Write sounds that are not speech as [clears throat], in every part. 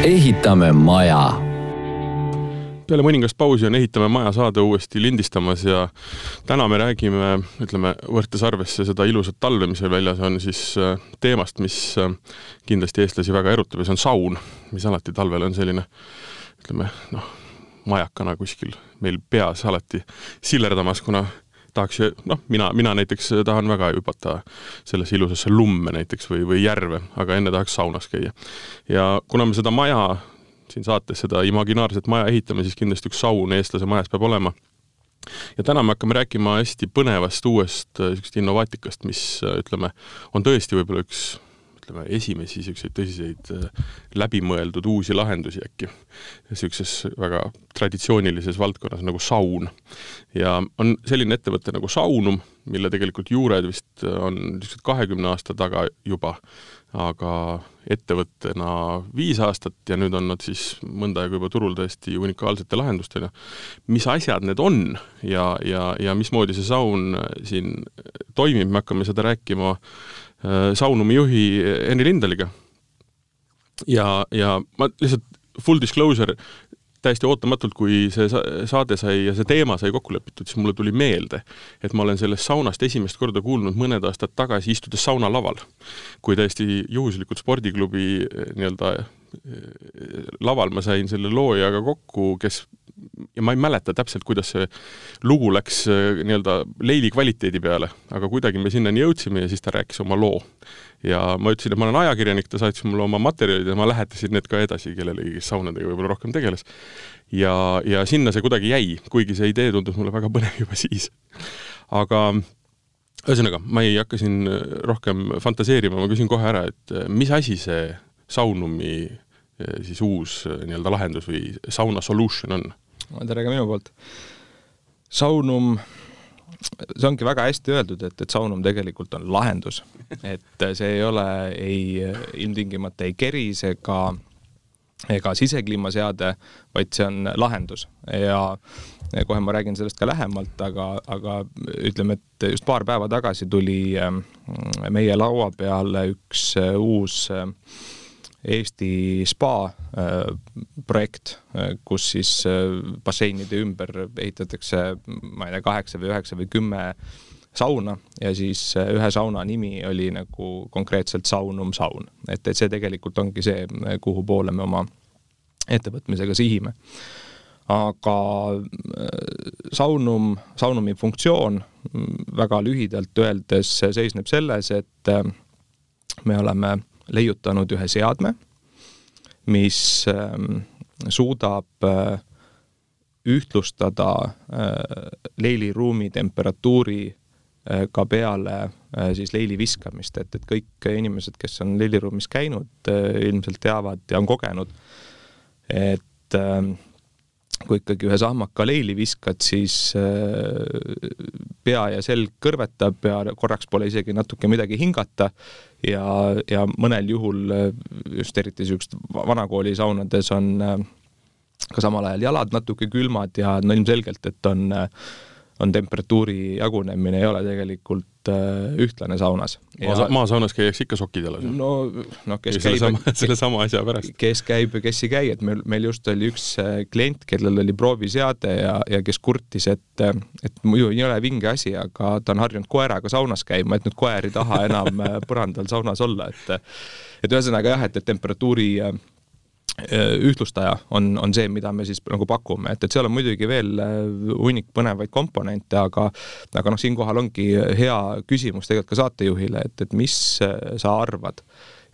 ehitame maja. Peale mõningast pausi on Ehitame maja saade uuesti lindistamas ja täna me räägime, ütleme, võttes arvesse seda ilusat talve, mis veel väljas on, siis äh, teemast, mis äh, kindlasti eestlasi väga erutab ja see on saun, mis alati talvel on selline ütleme noh, majakana kuskil meil peas alati sillerdamas, kuna tahaks noh, mina, mina näiteks tahan väga hüpata sellesse ilusasse lumme näiteks või, või järve, aga enne tahaks saunas käia. ja kuna me seda maja siin saates seda imaginaarset maja ehitame, siis kindlasti üks saun eestlase majas peab olema. ja täna me hakkame rääkima hästi põnevast uuest niisugust innovaatikast, mis ütleme, on tõesti võib-olla üks ütleme, esimesi niisuguseid tõsiseid läbimõeldud uusi lahendusi äkki niisuguses väga traditsioonilises valdkonnas nagu saun. ja on selline ettevõte nagu Saunum, mille tegelikult juured vist on niisugused kahekümne aasta taga juba aga ettevõttena viis aastat ja nüüd on nad siis mõnda aega juba turul täiesti unikaalsete lahendustega. mis asjad need on ja, ja, ja mismoodi see saun siin toimib, me hakkame seda rääkima äh, Saunumi juhi Henri Lindaliga. ja, ja ma lihtsalt full disclosure, täiesti ootamatult, kui see saade sai ja see teema sai kokku lepitud, siis mulle tuli meelde, et ma olen sellest saunast esimest korda kuulnud mõned aastad tagasi, istudes saunalaval. kui täiesti juhuslikult spordiklubi eh, nii-öelda laval ma sain selle loojaga kokku, kes ja ma ei mäleta täpselt, kuidas see lugu läks äh, nii-öelda leili kvaliteedi peale, aga kuidagi me sinnani jõudsime ja siis ta rääkis oma loo. ja ma ütlesin, et ma olen ajakirjanik, ta saatis mulle oma materjalid ja ma lähetasin need ka edasi kellelegi, kes saunadega võib-olla rohkem tegeles. ja, ja sinna see kuidagi jäi, kuigi see idee tundus mulle väga põnev juba siis. aga ühesõnaga, ma ei hakka siin rohkem fantaseerima, ma küsin kohe ära, et mis asi see Saunumi siis uus nii-öelda lahendus või sauna solution on? tere ka minu poolt. Saunum, see ongi väga hästi öeldud, et, et Saunum tegelikult on lahendus. et see ei ole ei ilmtingimata ei keris ega, ega sisekliimaseade, vaid see on lahendus ja kohe ma räägin sellest ka lähemalt, aga, aga ütleme, et just paar päeva tagasi tuli meie laua peale üks uus äh, Eesti spa äh, projekt, äh, kus siis äh, basseinide ümber ehitatakse, ma ei tea, kaheksa või üheksa või kümme sauna ja siis ühe sauna nimi oli nagu konkreetselt Saunum saun. et, et see tegelikult ongi see, kuhu poole me oma ettevõtmisega sihime. aga Saunum, Saunumi funktsioon väga lühidalt öeldes seisneb selles, et me oleme leiutanud ühe seadme, mis ähm, suudab äh, ühtlustada äh, leiliruumi temperatuuri äh, ka peale siis leili viskamist, et, et kõik inimesed, kes on leiliruumis käinud, ilmselt teavad ja on kogenud, et ähm, kui ikkagi ühe sahmaka leili viskad, siis pea ja selg kõrvetab ja korraks pole isegi natuke midagi hingata. Ja, ja mõnel juhul just eriti niisugustes vanakooli saunades on äh, ka samal ajal jalad natuke külmad ja no ilmselgelt, et on, on temperatuuri jagunemine ei ole tegelikult äh, ühtlane saunas. maa, maasaunas käiakse ikka sokid jalas? no, noh, kes käib selle sama asja pärast. kes käib ja kes ei käi, et meil, meil just oli üks äh, klient, kellel oli prooviseade ja, ja kes kurtis, et et muidu ei ole vinge asi, aga ta on harjunud koeraga saunas käima, et nüüd koer ei taha enam põrandal saunas olla, et et ühesõnaga jah, et, et temperatuuri Äh, ühtlustaja on, on see, mida me siis nagu pakume, et, et seal on muidugi veel äh, hunnik põnevaid komponente, aga aga noh, siinkohal ongi hea küsimus tegelikult ka saatejuhile, et, et mis äh, sa arvad,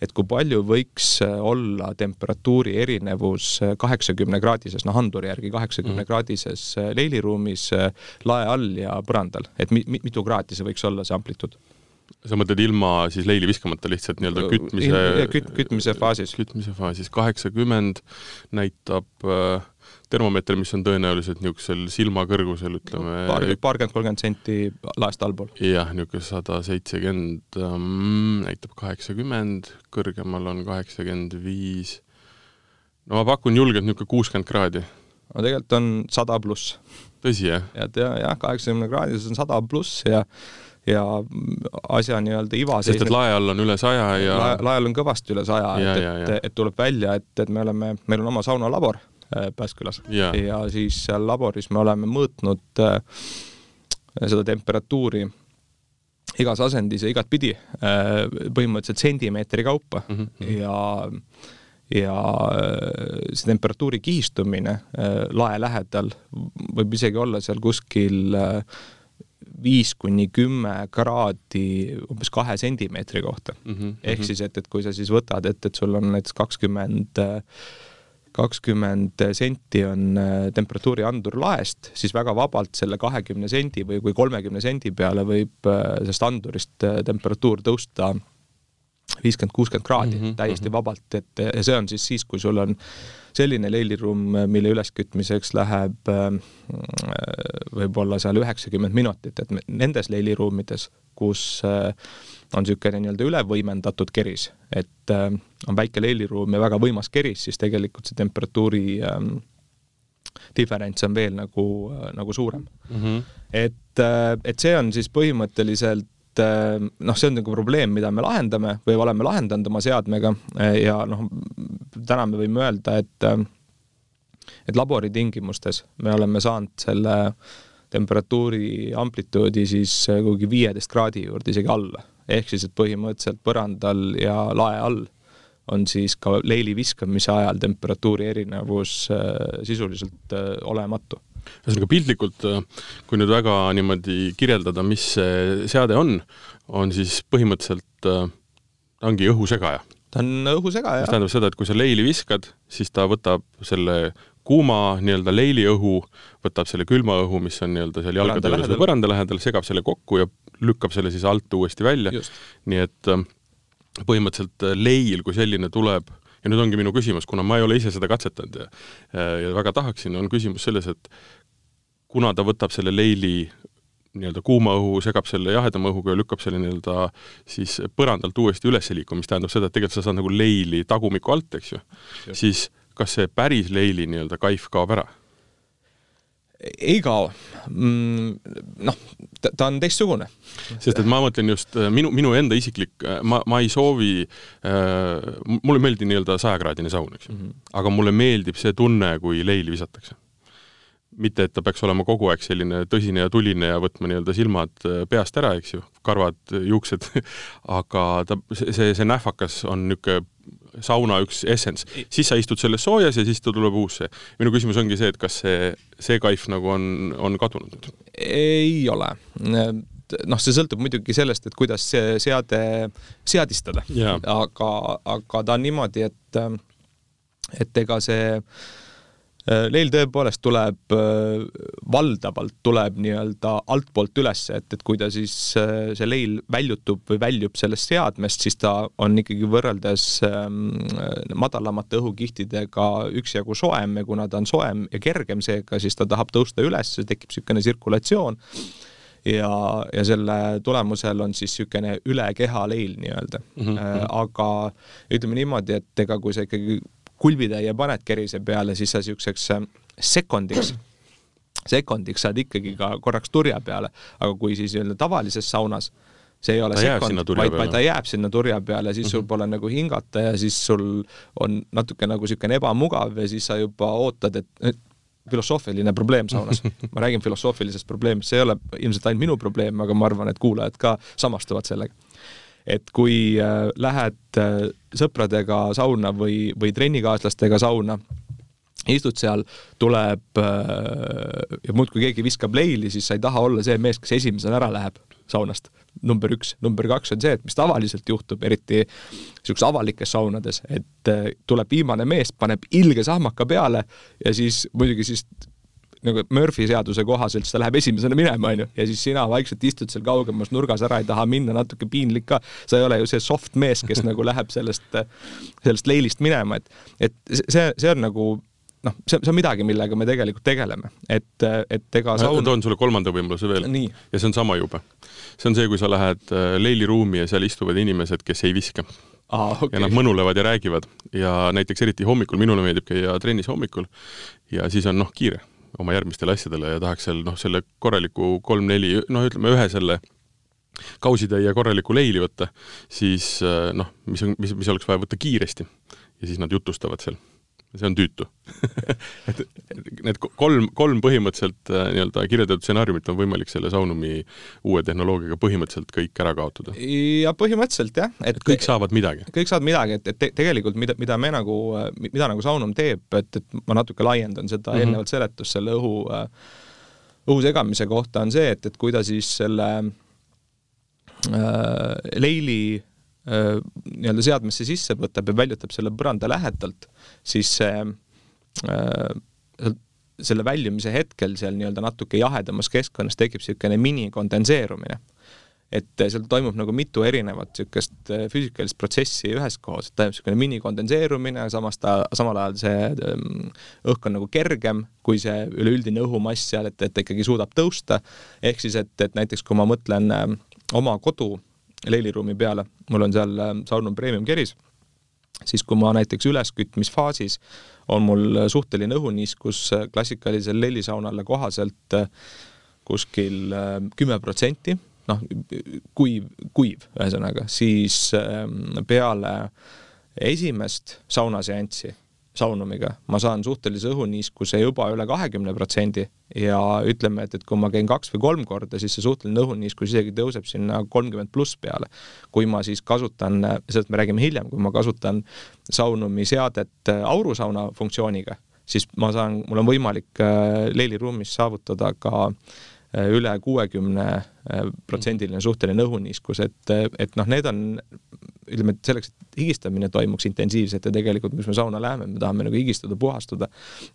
et kui palju võiks olla temperatuuri erinevus kaheksakümne kraadises, noh anduri järgi kaheksakümne mhm. kraadises leiliruumis, lae all ja põrandal, et mi, mitu kraadi see võiks olla, see amplituud? Sa mõtled ilma siis leili viskamata lihtsalt nii-öelda kütmise küt, kütmise faasis? kütmise faasis, kaheksakümmend näitab äh, termomeeter, mis on tõenäoliselt niisugusel silmakõrgusel, ütleme paar, paarkümmend, kolmkümmend senti laest allpool. jah, niisugune sada seitsekümmend ähm, näitab kaheksakümmend, kõrgemal on kaheksakümmend viis. no ma pakun julgelt niisugune kuuskümmend kraadi. no tegelikult on sada pluss. tõsi, jah? et jah, jah, kaheksakümne kraadises on sada pluss ja ja asja nii-öelda iva sest et lae all on üle saja ja lae, lae all on kõvasti üle saja, Ja, et, et, ja. et tuleb välja, et, et me oleme, meil on oma saunalabor äh, Pääskülas Ja. ja siis seal laboris me oleme mõõtnud äh, seda temperatuuri igas asendis ja igatpidi äh, põhimõtteliselt sentimeetri kaupa Mhm, mhm. ja ja äh, see temperatuuri kihistumine äh, lae lähedal võib isegi olla seal kuskil viis kuni kümme kraadi umbes kahe sentimeetri kohta Mhm, ehk mhm. siis, et, et kui sa siis võtad, et, et sul on näiteks kakskümmend, kakskümmend senti on äh, temperatuuriandur laest, siis väga vabalt selle kahekümne sendi või kui kolmekümne sendi peale võib äh, sellest andurist äh, temperatuur tõusta viiskümmend, kuuskümmend kraadi mm -hmm, täiesti mhm. vabalt, et ja see on siis siis, kui sul on selline leiliruum, mille üleskütmiseks läheb äh, võib-olla seal üheksakümmend minutit, et nendes leiliruumides, kus äh, on niisugune nii-öelda ülevõimendatud keris, et äh, on väike leiliruum ja väga võimas keris, siis tegelikult see temperatuuri diferents on veel nagu, nagu suurem Mhm. et, et see on siis põhimõtteliselt noh, see on nagu probleem, mida me lahendame või oleme lahendanud oma seadmega äh, ja noh, täna me võime öelda, et äh, et labori tingimustes me oleme saanud selle temperatuuri amplituudi siis kuhugi viieteist kraadi juurde isegi alla. ehk siis, et põhimõtteliselt põrandal ja lae all on siis ka leili viskamise ajal temperatuuri erinevus sisuliselt olematu. Ühesõnaga piltlikult, kui nüüd väga niimoodi kirjeldada, mis see seade on, on siis põhimõtteliselt äh, ta ongi õhusegaja. ta on õhusegaja mis tähendab seda, et kui sa leili viskad, siis ta võtab selle kuuma nii-öelda leiliõhu, võtab selle külma õhu, mis on nii-öelda seal jalgade juures või lähedal. põranda lähedal, segab selle kokku ja lükkab selle siis alt uuesti välja. nii et äh, põhimõtteliselt äh, leil kui selline tuleb ja nüüd ongi minu küsimus, kuna ma ei ole ise seda katsetanud ja, ja väga tahaksin, on küsimus selles, et kuna ta võtab selle leili nii-öelda kuuma õhu, segab selle jahedama õhuga ja lükkab selle nii-öelda siis põrandalt uuesti üles liikuma, mis tähendab seda, et tegelikult sa saad nagu leili tagumiku alt, eks ju, siis kas see päris leili nii-öelda kaif kaob ära? Ei kao mm,. noh, ta on teistsugune. sest et ma mõtlen just äh, minu, minu enda isiklik, ma, ma ei soovi äh,, mulle ei meeldi nii-öelda sajakraadine saun, eks ju mm. -hmm. aga mulle meeldib see tunne, kui leili visatakse. mitte, et ta peaks olema kogu aeg selline tõsine ja tuline ja võtma nii-öelda silmad äh, peast ära, eks ju, karvad, juuksed [laughs] aga ta, see, see, see nähvakas on niisugune sauna üks essence, siis sa istud selles soojas ja siis ta tuleb uus see. minu küsimus ongi see, et kas see, see kaif nagu on, on kadunud nüüd? ei ole. noh, see sõltub muidugi sellest, et kuidas see seade seadistada Jaa. aga, aga ta on niimoodi, et, et ega see äh, leil tõepoolest tuleb, äh, valdavalt tuleb nii-öelda altpoolt üles, et, et kui ta siis, äh, see leil väljutub või väljub sellest seadmest, siis ta on ikkagi võrreldes ähm, madalamate õhukihtidega üksjagu soojem ja kuna ta on soojem ja kergem seega, siis ta tahab tõusta üles, tekib niisugune tsirkulatsioon ja, ja selle tulemusel on siis niisugune üle keha leil nii-öelda mm. -hmm. aga ütleme niimoodi, et ega kui sa ikkagi kulbitäie paned kerise peale, siis sa niisuguseks äh, sekundiks, sekundiks saad ikkagi ka korraks turja peale, aga kui siis nii-öelda tavalises saunas see ei ole Ta sekund, vaid, vaid ta jääb sinna turja peale, siis sul pole nagu hingata ja siis sul on natuke nagu niisugune ebamugav ja siis sa juba ootad, et filosoofiline probleem saunas. [laughs] ma räägin filosoofilisest probleemist, see ei ole ilmselt ainult minu probleem, aga ma arvan, et kuulajad ka samastuvad sellega. Et kui äh, lähed äh, sõpradega sauna või, või trennikaaslastega sauna, istud seal, tuleb äh, ja muudkui keegi viskab leili, siis sa ei taha olla see mees, kes esimesena ära läheb saunast. number üks, number kaks on see, et mis tavaliselt juhtub, eriti niisugustes avalikes saunades, et tuleb viimane mees, paneb ilge sahmaka peale ja siis muidugi siis nagu Murphy seaduse kohaselt, siis ta läheb esimesena minema, onju, ja siis sina vaikselt istud seal kaugemas nurgas ära, ei taha minna, natuke piinlik ka. sa ei ole ju see soft mees, kes [laughs] nagu läheb sellest, sellest leilist minema, et, et see, see on nagu noh, see, see on midagi, millega me tegelikult tegeleme, et, et ega ma saun toon sulle kolmanda võimaluse veel. Ja see on sama jube. see on see, kui sa lähed äh, leiliruumi ja seal istuvad inimesed, kes ei viska. Aa, ja nad okay. mõnulevad ja räägivad ja näiteks eriti hommikul, minule meeldib käia trennis hommikul ja siis on noh, kiire oma järgmistele asjadele ja tahaks seal noh, selle korraliku kolm-neli, noh, ütleme ühe selle kausitäie korralikku leili võtta, siis noh, mis on, mis, mis oleks vaja võtta kiiresti. Ja siis nad jutustavad seal see on tüütu [laughs] et need kolm, kolm põhimõtteliselt äh, nii-öelda kirjeldatud stsenaariumit on võimalik selle Saunumi uue tehnoloogiaga põhimõtteliselt kõik ära kaotada. ja põhimõtteliselt jah, et kõik saavad midagi. kõik saavad midagi, et, et te, tegelikult mida, mida me nagu, mida nagu Saunum teeb, et, et ma natuke laiendan seda mm -hmm. eelnevat seletust selle õhu, äh, õhu segamise kohta, on see, et, et kui ta siis selle äh, leili Äh, nii-öelda seadmesse sisse võtab ja väljutab selle põranda lähedalt, siis see äh, selle väljumise hetkel seal nii-öelda natuke jahedamas keskkonnas tekib niisugune minikondenseerumine. et seal toimub nagu mitu erinevat niisugust äh, füüsikalist protsessi üheskoos, et toimub niisugune minikondenseerumine, samas ta, samal ajal see ähm, õhk on nagu kergem kui see üleüldine õhumass seal, et, et ta ikkagi suudab tõusta, ehk siis et, et näiteks kui ma mõtlen oma kodu leiliruumi peale, mul on seal äh, Saunum Premium keris, siis kui ma näiteks üleskütmisfaasis on mul suhteline õhuniiskus äh, klassikalisele leilisaunale kohaselt äh, kuskil kümme protsenti, noh, kuiv, kuiv ühesõnaga, siis peale esimest saunaseanssi saunumiga, ma saan suhtelise õhuniiskuse juba üle kahekümne protsendi ja ütleme, et, et kui ma käin kaks või kolm korda, siis see suhteline õhuniiskus isegi tõuseb sinna kolmkümmend pluss peale. kui ma siis kasutan, sellest me räägime hiljem, kui ma kasutan saunumi seadet aurusauna funktsiooniga, siis ma saan, mul on võimalik äh, leiliruumis saavutada ka äh, üle kuuekümne äh, protsendiline suhteline õhuniiskus, et, et noh, need on ütleme, et selleks, et higistamine toimuks intensiivselt ja tegelikult, miks me sauna läheme, me tahame nagu higistada, puhastuda,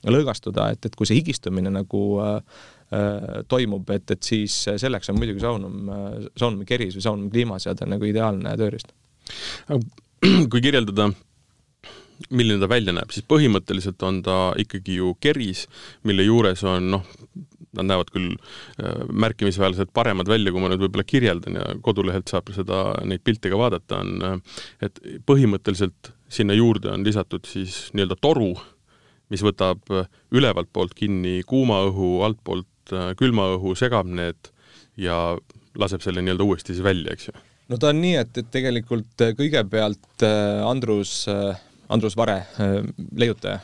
lõõgastuda, et, et kui see higistumine nagu äh, äh, toimub, et, et siis selleks on muidugi saunum äh,, saunumi keris või saunumi kliimaseade nagu ideaalne tööriist. kui kirjeldada milline ta välja näeb, siis põhimõtteliselt on ta ikkagi ju keris, mille juures on noh, nad näevad küll äh, märkimisväärselt paremad välja, kui ma nüüd võib-olla kirjeldan ja kodulehelt saab seda, neid pilte ka vaadata, on äh, et põhimõtteliselt sinna juurde on lisatud siis nii-öelda toru, mis võtab äh, ülevalt poolt kinni kuuma õhu, altpoolt külma õhu, segab need ja laseb selle nii-öelda uuesti siis välja, eks ju? no ta on nii, et, et tegelikult kõigepealt Andrus, Andrus Vare, leiutaja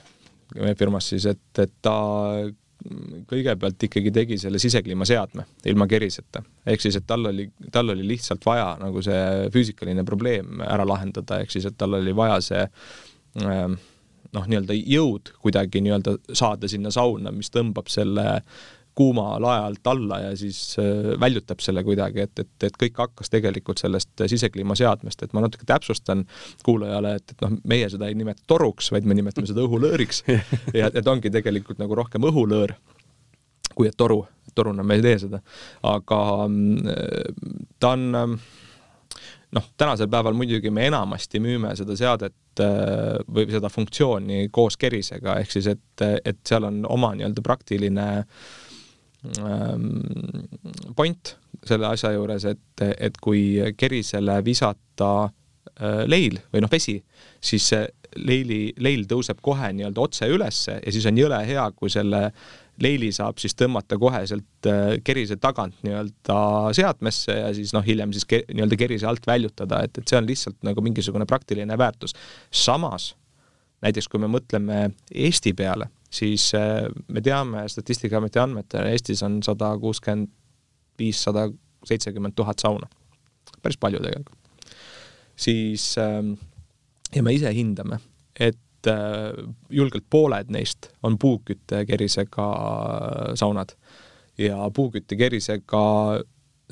meie firmas siis, et, et ta kõigepealt ikkagi tegi selle sisekliimaseadme ilma keriseta. ehk siis, et tal oli, tal oli lihtsalt vaja nagu see füüsikaline probleem ära lahendada, ehk siis, et tal oli vaja see ähm, noh, nii-öelda jõud kuidagi nii-öelda saada sinna sauna, mis tõmbab selle kuuma lae alt alla ja siis äh, väljutab selle kuidagi, et, et, et kõik hakkas tegelikult sellest sisekliimaseadmest, et ma natuke täpsustan kuulajale, et, et noh, meie seda ei nimeta toruks, vaid me nimetame seda õhulööriks. [laughs] Ja et ongi tegelikult nagu rohkem õhulöör kui et toru, toruna me ei tee seda, aga mm, ta on noh, tänasel päeval muidugi me enamasti müüme seda seadet äh, või seda funktsiooni koos kerisega, ehk siis et, et seal on oma nii-öelda praktiline äh, Ähm, point selle asja juures, et, et kui kerisele visata äh, leil või noh, vesi, siis see leili, leil tõuseb kohe nii-öelda otse ülesse ja siis on jõle hea, kui selle leili saab siis tõmmata koheselt äh, kerise tagant nii-öelda seadmesse ja siis noh, hiljem siis nii-öelda kerise alt väljutada, et, et see on lihtsalt nagu mingisugune praktiline väärtus. samas näiteks kui me mõtleme Eesti peale, siis äh, me teame Statistikaameti andmetel Eestis on sada kuuskümmend viis, sada seitsekümmend tuhat sauna. päris palju tegelikult. siis ähm, ja me ise hindame, et äh, julgelt pooled neist on puuküttekerisega saunad ja puuküttekerisega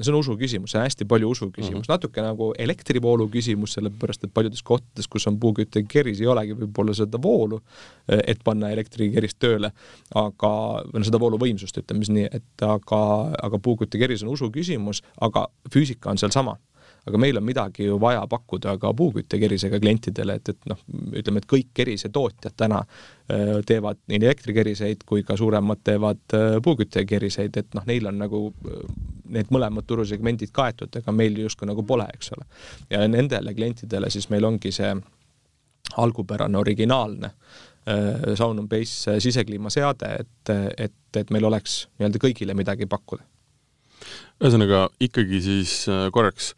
see on usu küsimus, see on hästi palju usu küsimus mm, -hmm. natuke nagu elektrivoolu küsimus, sellepärast et paljudes kohtades, kus on puuküttekeris, ei olegi võib-olla seda voolu, et panna elektrikerist tööle, aga, või noh, seda vooluvõimsust, ütleme siis nii, et aga, aga puuküttekeris on usu küsimus, aga füüsika on sealsama aga meil on midagi ju vaja pakkuda ka puuküttekerisega klientidele, et, et noh, ütleme, et kõik kerisetootjad täna äh, teevad nii elektrikeriseid kui ka suuremad teevad äh, puuküttekeriseid, et noh, neil on nagu äh, need mõlemad turusegmendid kaetud, ega meil justkui nagu pole, eks ole. ja nendele klientidele siis meil ongi see algupärane originaalne Sound on Base sisekliimaseade, et, et, et meil oleks nii-öelda kõigile midagi pakkuda ühesõnaga ikkagi siis äh, korraks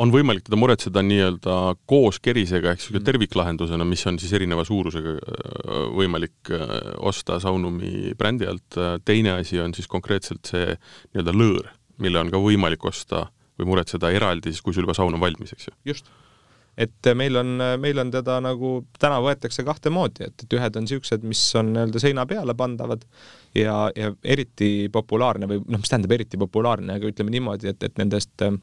on võimalik teda muretseda nii-öelda koos kerisega ehk niisuguse mm. terviklahendusena, mis on siis erineva suurusega äh, võimalik äh, osta Saunumi brändi alt, teine asi on siis konkreetselt see nii-öelda lõõr, mille on ka võimalik osta või muretseda eraldi siis, kui sul juba saun on valmis, eks ju? just et meil on, meil on teda nagu, täna võetakse kahte moodi, et, et ühed on niisugused, mis on nii-öelda seina peale pandavad ja, ja eriti populaarne või noh, mis tähendab eriti populaarne, aga ütleme niimoodi, et, et nendest äh,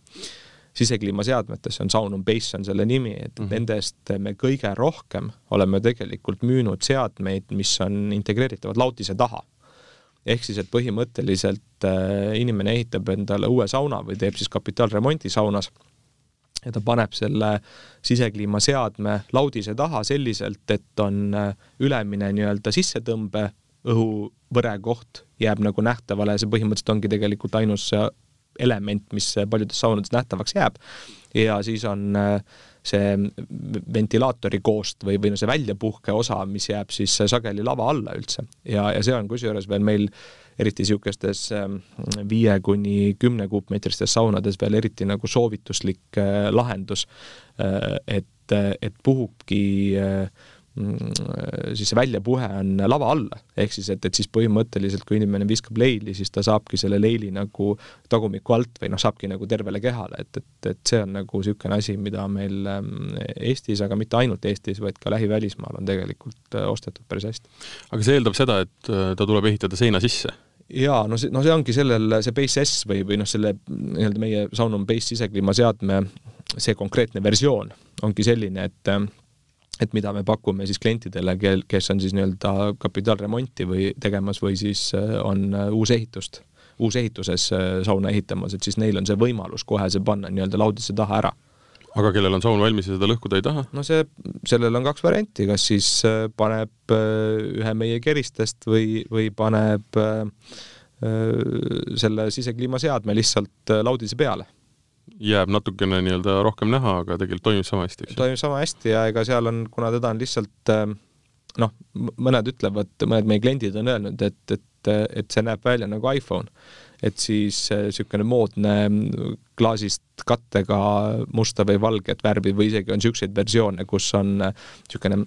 sisekliimaseadmetest, see on Sound on Base on selle nimi, et mm -hmm. nendest me kõige rohkem oleme tegelikult müünud seadmeid, mis on integreeritavad lautise taha ehk siis, et põhimõtteliselt äh, inimene ehitab endale uue sauna või teeb siis kapitaalremonti saunas ja ta paneb selle sisekliimaseadme laudise taha selliselt, et on äh, ülemine nii-öelda sissetõmbe õhuvõre koht jääb nagu nähtavale ja see põhimõtteliselt ongi tegelikult ainus element, mis paljudes saunades nähtavaks jääb. ja siis on äh, see ventilaatori koost või, või no see väljapuhke osa, mis jääb siis sageli lava alla üldse ja, ja see on kusjuures veel meil eriti niisugustes ähm, viie kuni kümne kuupmeetristes saunades veel eriti nagu soovituslik äh, lahendus, äh, et, et puhubki äh, siis see väljapuhe on lava alla, ehk siis, et, et siis põhimõtteliselt, kui inimene viskab leili, siis ta saabki selle leili nagu tagumiku alt või noh, saabki nagu tervele kehale, et, et, et see on nagu niisugune asi, mida meil ähm, Eestis, aga mitte ainult Eestis, vaid ka lähivälismaal on tegelikult ostetud päris hästi. aga see eeldab seda, et ta tuleb ehitada seina sisse? jaa, no see, no see ongi sellel, see Base S või, või noh, selle nii-öelda meie Soundon Base sisekliimaseadme see konkreetne versioon ongi selline, et et mida me pakume siis klientidele, kel, kes on siis nii-öelda kapitaalremonti või tegemas või siis äh, on äh, uusehitust, uusehituses äh, sauna ehitamas, et siis neil on see võimalus kohe see panna nii-öelda laudisse taha ära aga kellel on saun valmis ja seda lõhkuda ei taha? no see, sellel on kaks varianti, kas siis paneb ühe meie keristest või, või paneb selle sisekliimaseadme lihtsalt laudise peale. Jääb natukene nii-öelda rohkem näha, aga tegelikult toimib sama hästi, eks ju? toimib sama hästi ja ega seal on, kuna teda on lihtsalt noh, mõned ütlevad, mõned meie kliendid on öelnud, et, et, et see näeb välja nagu iPhone et siis niisugune moodne klaasist kattega musta või valget värvi või isegi on niisuguseid versioone, kus on niisugune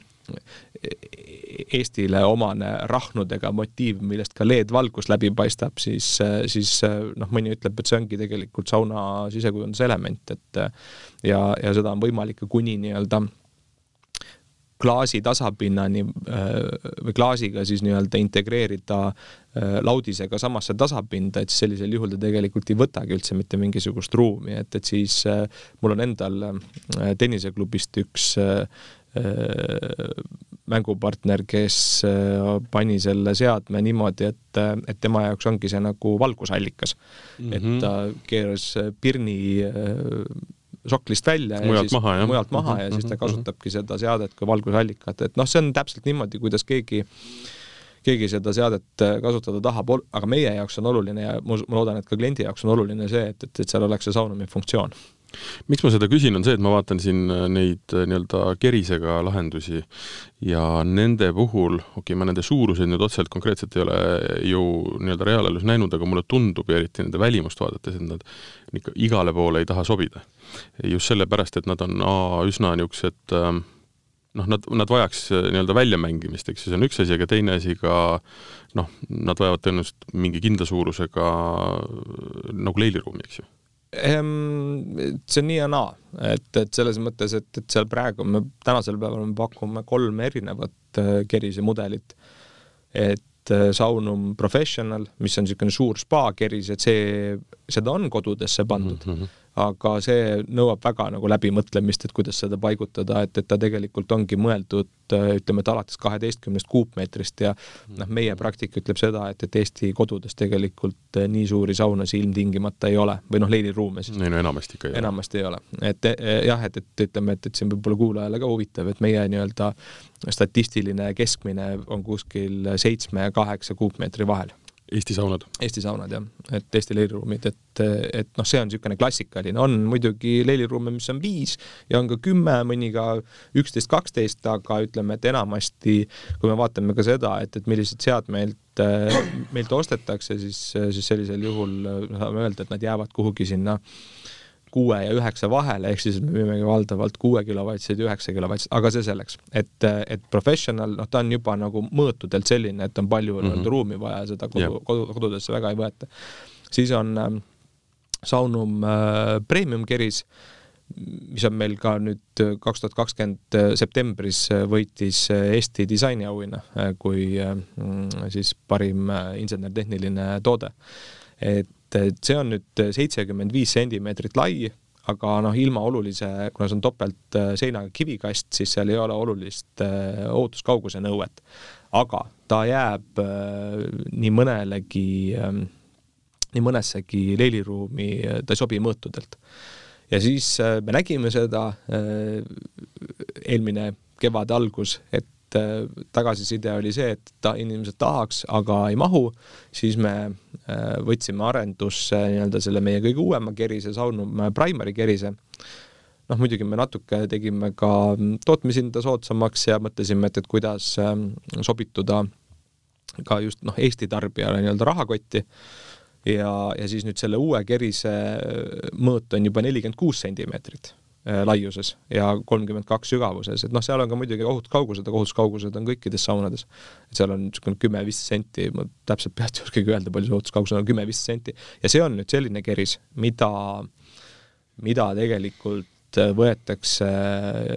Eestile omane rahnudega motiiv, millest ka LED-valgus läbi paistab, siis, siis noh, mõni ütleb, et see ongi tegelikult sauna sisekujunduse element, et ja, ja seda on võimalik ka kuni nii-öelda klaasi tasapinnani või klaasiga siis nii-öelda integreerida Äh, laudisega samasse tasapinda, et sellisel juhul ta tegelikult ei võtagi üldse mitte mingisugust ruumi, et, et siis äh, mul on endal äh, tenniseklubist üks mängupartner, kes pani selle seadme niimoodi, et, et tema jaoks ongi see nagu valgusallikas mm. -hmm. et mhm. ta keeras pirni soklist välja mujalt ja siis maha, mujalt maha mm -hmm. ja siis ta mhm, mhm. kasutabki seda seadet kui valgusallikat, et noh, see on täpselt niimoodi, kuidas keegi äh, keegi seda seadet äh, kasutada tahab, aga meie jaoks on oluline ja ma, loodan, et ka kliendi jaoks on oluline see, et, et, et seal oleks see saunumi funktsioon miks ma seda küsin, on see, et ma vaatan siin äh, neid äh, nii-öelda kerisega lahendusi ja nende puhul, okei okay,, ma nende suuruseid nüüd otseselt konkreetselt ei ole ju nii-öelda reaalelus näinud, aga mulle tundub ja eriti nende välimust vaadates, et nad ikka igale poole ei taha sobida. just sellepärast, et nad on A, üsna niisugused äh, noh, nad, nad vajaks äh, nii-öelda väljamängimist, eks ju, see on üks asi, aga teine asi ka noh, nad vajavad tõenäoliselt mingi kindla suurusega nagu leiliruumi, eks ju see on nii ja naa, et, et selles mõttes, et, et seal praegu me tänasel päeval me pakume kolm erinevat äh, kerise mudelit. et Saunum Professional, mis on niisugune suur spa keris, et see, seda on kodudesse pandud mm. -hmm aga see nõuab väga nagu läbimõtlemist, et kuidas seda paigutada, et, et ta tegelikult ongi mõeldud ütleme, et alates kaheteistkümnest kuupmeetrist ja noh, meie praktika ütleb seda, et, et Eesti kodudes tegelikult nii suuri saunasid ilmtingimata ei ole või noh, leiliruume siis. ei no enamasti ikka ei ole. enamasti ei ole. et jah, et, et ütleme, et, et see on võib-olla kuulajale ka huvitav, et meie nii-öelda statistiline keskmine on kuskil seitsme ja kaheksa kuupmeetri vahel Eesti saunad. Eesti saunad jah, et Eesti leiliruumid, et, et noh, see on niisugune klassikaline, on muidugi leiliruume, mis on viis ja on ka kümme, mõni ka üksteist, kaksteist, aga ütleme, et enamasti kui me vaatame ka seda, et, et millised seadmeid meilt ostetakse, siis, siis sellisel juhul saame öelda, et nad jäävad kuhugi sinna kuue ja üheksa vahele, ehk siis me müümegi valdavalt kuue kilovatseid ja üheksa kilovatseid, aga see selleks, et, et professional, noh, ta on juba nagu mõõtudelt selline, et on palju mm -hmm. ruumi vaja, seda kodu yeah., kodu, kodudesse väga ei võeta. siis on äh, Saunum äh, premium keris, mis on meil ka nüüd kaks tuhat kakskümmend äh, septembris äh, võitis äh, Eesti disainiauhinna kui siis parim insener-tehniline toode. et et see on nüüd seitsekümmend viis sentimeetrit lai, aga noh, ilma olulise, kuna see on topelt äh, seinaga kivikast, siis seal ei ole olulist äh, ootuskauguse nõuet. aga ta jääb äh, nii mõnelegi, ähm, nii mõnessegi leiliruumi, ta ei sobi mõõtudelt. ja siis me nägime seda eelmine kevade algus, et tagasiside oli see, et ta, inimesed tahaks, aga ei mahu, siis me võtsime arendusse nii-öelda selle meie kõige uuema kerise, Saunum Primary kerise. noh, muidugi me natuke tegime ka tootmishinda soodsamaks ja mõtlesime, et, et kuidas ähm, sobituda ka just noh, Eesti tarbijale nii-öelda rahakotti ja, ja siis nüüd selle uue kerise mõõt on juba nelikümmend kuus sentimeetrit Äh, laiuses ja kolmkümmend kaks sügavuses, et noh, seal on ka muidugi ohutuskaugused, aga ohutuskaugused on kõikides saunades. et seal on niisugune kümme-viisteist senti, ma täpselt peast ei oskagi öelda, palju see ohutuskaugus on, kümme-viisteist senti. ja see on nüüd selline keris, mida, mida tegelikult võetakse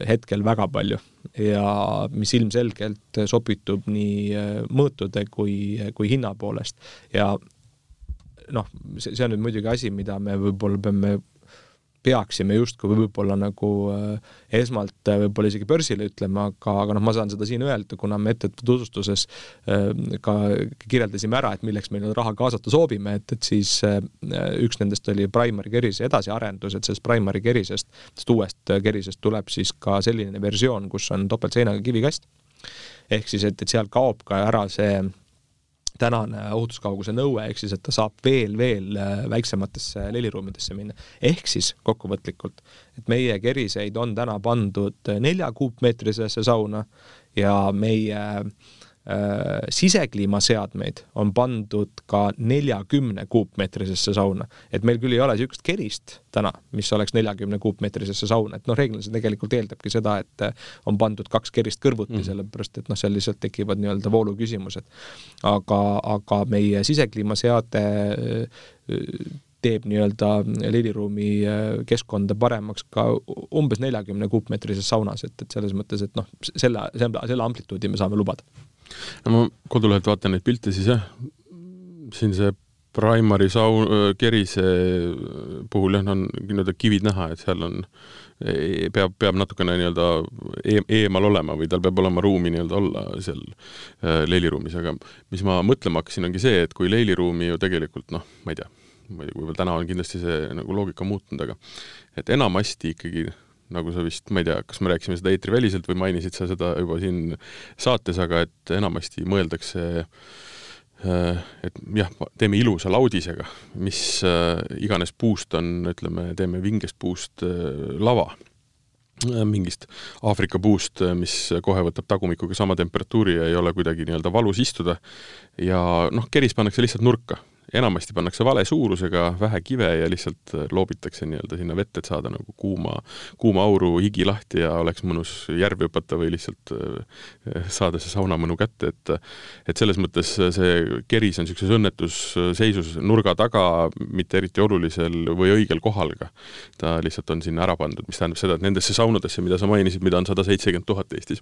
hetkel väga palju ja mis ilmselgelt sobitub nii mõõtude kui, kui hinna poolest ja noh, see on nüüd muidugi asi, mida me võib-olla peame peaksime justkui võib-olla nagu äh, esmalt äh, võib-olla isegi börsile ütlema, aga, aga noh, ma saan seda siin öelda, kuna me ettevõtte tutvustuses äh, ka kirjeldasime ära, et milleks meil raha kaasata soovime, et, et siis üks nendest oli Primary kerise edasiarendus, et sellest Primary kerisest, sellest uuest kerisest tuleb siis ka selline versioon, kus on topeltseinaga kivikast. ehk siis, et, et seal kaob ka ära see tänane ohutuskauguse nõue, ehk siis et ta saab veel, veel äh, väiksematesse leliruumidesse minna. ehk siis kokkuvõtlikult, et meie keriseid on täna pandud nelja kuupmeetrisesse sauna ja meie äh, sisekliimaseadmeid on pandud ka neljakümne kuupmeetrisesse sauna. et meil küll ei ole niisugust kerist täna, mis oleks neljakümne kuupmeetrisesse sauna, et noh, reeglina see tegelikult eeldabki seda, et äh, on pandud kaks kerist kõrvuti mm., sellepärast et noh, seal lihtsalt tekivad nii-öelda vooluküsimused. aga, aga meie sisekliimaseade äh, teeb nii-öelda heliruumi keskkonda paremaks ka umbes neljakümne kuupmeetrises saunas, et, et selles mõttes, et noh, selle, selle, selle amplituudi me saame lubada no ma kodulehelt vaatan neid pilte, siis jah, siin see Primary saun-, kerise puhul jah, on nii-öelda kivid näha, et seal on, e, peab, peab natukene nii-öelda e eemal olema või tal peab olema ruumi nii-öelda olla seal äh, leiliruumis, aga mis ma mõtlema hakkasin, ongi see, et kui leiliruumi ju tegelikult noh, ma ei tea, ma ei tea, võib-olla täna on kindlasti see nagu loogika muutunud, aga et enamasti ikkagi nagu sa vist, ma ei tea, kas me rääkisime seda eetriväliselt või mainisid sa seda juba siin saates, aga et enamasti mõeldakse äh, et jah, teeme ilusa laudisega, mis äh, iganes puust on, ütleme, teeme vingest puust äh, lava mingist Aafrika puust, mis kohe võtab tagumikuga sama temperatuuri ja ei ole kuidagi nii-öelda valus istuda. ja noh, keris pannakse lihtsalt nurka enamasti pannakse vale suurusega, vähe kive ja lihtsalt äh, loobitakse nii-öelda sinna vette, et saada nagu kuuma, kuuma auru higi lahti ja oleks mõnus järvi hüpata või lihtsalt äh, saada see saunamõnu kätte, et et selles mõttes see keris on niisuguses õnnetusseisus nurga taga, mitte eriti olulisel või õigel kohal ka. ta lihtsalt on sinna ära pandud, mis tähendab seda, et nendesse saunadesse, mida sa mainisid, mida on sada seitsekümmend tuhat Eestis,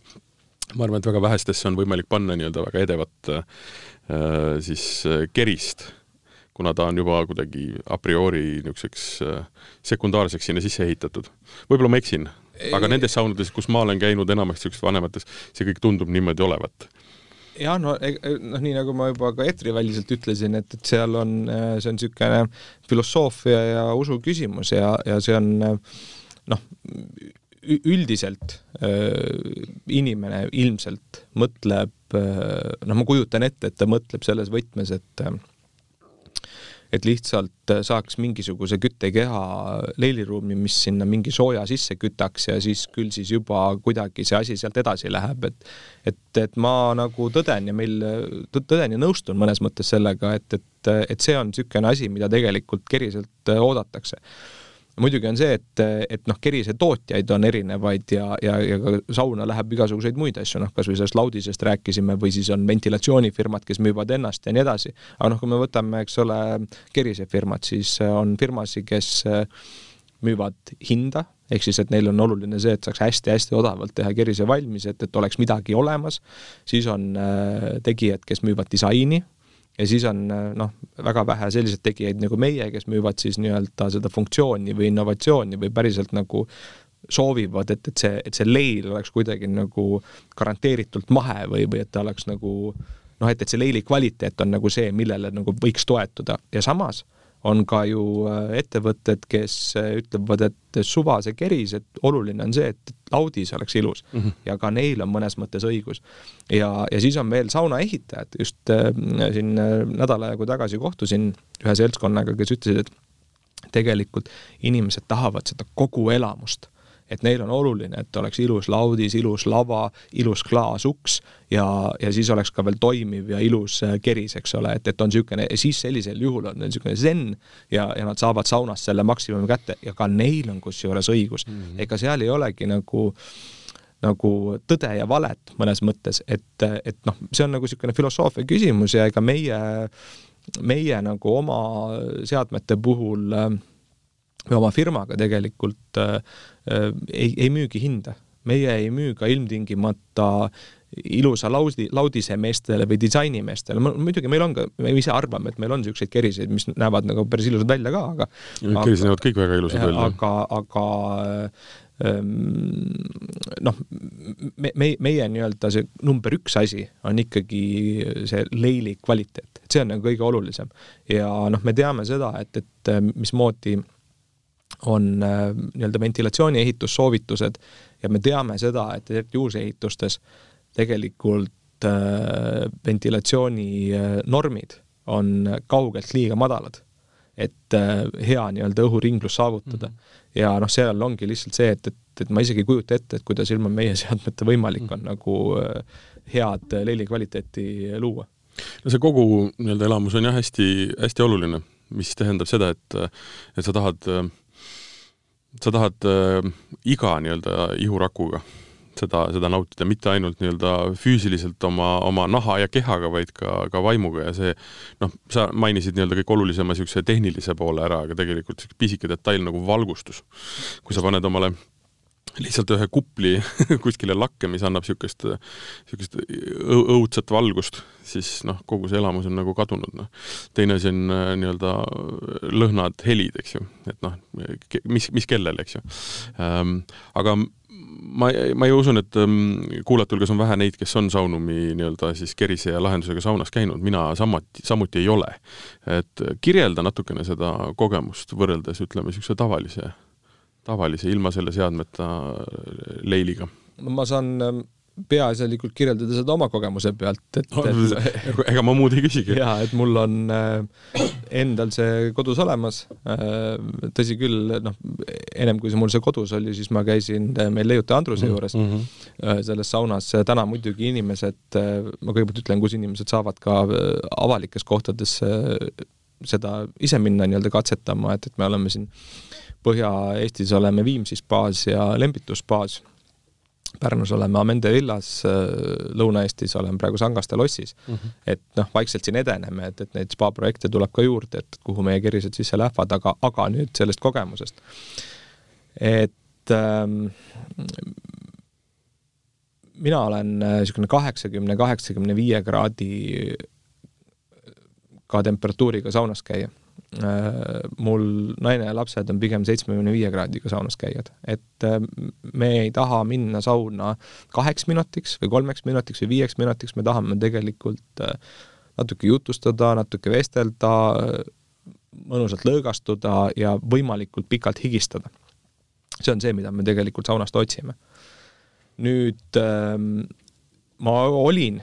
ma arvan, et väga vähestesse on võimalik panna nii-öelda väga edevat äh, siis kerist kuna ta on juba kuidagi a priori niisuguseks äh, sekundaarseks sinna sisse ehitatud. võib-olla ma eksin, aga nendes saunades, kus ma olen käinud enamasti niisugustes vanemates, see kõik tundub niimoodi olevat jah, no e-, e-, noh, nii nagu ma juba ka eetriväliselt ütlesin, et, et seal on, äh, see on niisugune filosoofia ja usu küsimus ja, ja see on noh, üldiselt äh, inimene ilmselt mõtleb, noh, ma kujutan ette, et ta mõtleb selles võtmes, et et lihtsalt saaks mingisuguse küttekeha leiliruumi, mis sinna mingi sooja sisse kütaks ja siis küll siis juba kuidagi see asi sealt edasi läheb, et et, et ma nagu tõden ja meil, tõden ja nõustun mõnes mõttes sellega, et, et, et see on niisugune asi, mida tegelikult keriselt oodatakse muidugi on see, et, et noh, kerise tootjaid on erinevaid ja, ja, ja ka sauna läheb igasuguseid muid asju, noh, kas või sellest laudisest rääkisime või siis on ventilatsioonifirmad, kes müüvad ennast ja nii edasi. aga noh, kui me võtame, eks ole, kerisefirmad, siis on firmasid, kes müüvad hinda, ehk siis, et neil on oluline see, et saaks hästi-hästi odavalt teha kerise valmis, et, et oleks midagi olemas, siis on äh, tegijad, kes müüvad disaini, ja siis on noh, väga vähe selliseid tegijaid nagu meie, kes müüvad siis nii-öelda seda funktsiooni või innovatsiooni või päriselt nagu soovivad, et, et see, et see leil oleks kuidagi nagu garanteeritult mahe või, või et ta oleks nagu noh, et, et see leili kvaliteet on nagu see, millele nagu võiks toetuda. Ja samas on ka ju äh, ettevõtted, kes äh, ütlevad, et suva see keris, et oluline on see, et laudis oleks ilus mm -hmm. ja ka neil on mõnes mõttes õigus. ja, ja siis on veel saunaehitajad, just äh, siin nädal aega tagasi kohtusin ühe seltskonnaga, kes ütlesid, et tegelikult inimesed tahavad seda kogu elamust et neil on oluline, et oleks ilus laudis, ilus lava, ilus klaasuks ja, ja siis oleks ka veel toimiv ja ilus äh, keris, eks ole, et, et on niisugune, siis sellisel juhul on neil niisugune zen ja, ja nad saavad saunas selle maksimumi kätte ja ka neil on kusjuures õigus mm. -hmm. ega seal ei olegi nagu nagu tõde ja valet mõnes mõttes, et, et noh, see on nagu niisugune filosoofia küsimus ja ega meie, meie nagu oma seadmete puhul äh, või oma firmaga tegelikult äh, ei, ei müügi hinda. meie ei müü ka ilmtingimata ilusa laudi, laudise meestele või disainimeestele, muidugi meil on ka, me ise arvame, et meil on niisuguseid keriseid, mis näevad nagu päris ilusad välja ka, aga kerised näevad kõik väga ilusad välja. aga, aga ähm, noh, me, me, meie nii-öelda see number üks asi on ikkagi see leili kvaliteet, et see on nagu kõige olulisem. ja noh, me teame seda, et, et mismoodi on äh, nii-öelda ventilatsiooni ehitussoovitused ja me teame seda, et eriti uusehitustes tegelikult äh, ventilatsiooni äh, normid on kaugelt liiga madalad, et hea nii-öelda õhuringlus saavutada mm. -hmm. ja noh, seal ongi lihtsalt see, et, et, et ma isegi ei kujuta ette, et kuidas ilma meie seadmete võimalik on mm -hmm. nagu head leili kvaliteeti luua. no see kogu nii-öelda elamus on jah, hästi, hästi oluline, mis tähendab seda, et, et sa tahad äh, sa tahad äh, iga nii-öelda ihurakuga seda, seda nautida, mitte ainult nii-öelda füüsiliselt oma, oma naha ja kehaga, vaid ka, ka vaimuga ja see noh, sa mainisid nii-öelda kõik olulisema niisuguse tehnilise poole ära, aga tegelikult pisike detail nagu valgustus. kui sa paned omale lihtsalt ühe kupli [laughs] kuskile lakke, mis annab niisugust, niisugust õudset valgust, siis noh, kogu see elamus on nagu kadunud, noh. teine asi on äh, nii-öelda lõhnad, helid, eks ju, et noh, mis, mis kellel, eks ju ähm,. aga ma, ma ju usun, et um, kuulajate hulgas on vähe neid, kes on Saunumi nii-öelda siis kerise ja lahendusega saunas käinud, mina samuti, samuti ei ole. et kirjelda natukene seda kogemust võrreldes ütleme, niisuguse tavalise tavalise, ilma selle seadmeta leiliga? ma saan ähm, peaasjalikult kirjeldada seda oma kogemuse pealt, et no, [laughs] ega ma muud ei küsigi. jaa, et mul on äh, endal see kodus olemas äh,, tõsi küll, noh, ennem kui see mul see kodus oli, siis ma käisin äh, meil leiutaja Andruse mhm, juures mm -hmm. äh, selles saunas, täna muidugi inimesed äh,, ma kõigepealt ütlen, kus inimesed saavad ka äh, avalikes kohtades äh, seda ise minna nii-öelda katsetama, et, et me oleme siin Põhja-Eestis oleme Viimsis baas ja Lembitus baas. Pärnus oleme Amende villas, Lõuna-Eestis olen praegu Sangaste lossis mm. -hmm. et noh, vaikselt siin edeneme, et, et neid spa projekte tuleb ka juurde, et kuhu meie kerised sisse lähevad, aga, aga nüüd sellest kogemusest. et ähm, mina olen niisugune kaheksakümne, kaheksakümne viie kraadi ka temperatuuriga saunas käija Äh, mul naine ja lapsed on pigem seitsmekümne viie kraadiga saunas käijad, et äh, me ei taha minna sauna kaheks minutiks või kolmeks minutiks või viieks minutiks, me tahame tegelikult äh, natuke jutustada, natuke vestelda, mõnusalt lõõgastuda ja võimalikult pikalt higistada. see on see, mida me tegelikult saunast otsime. nüüd ähm, ma olin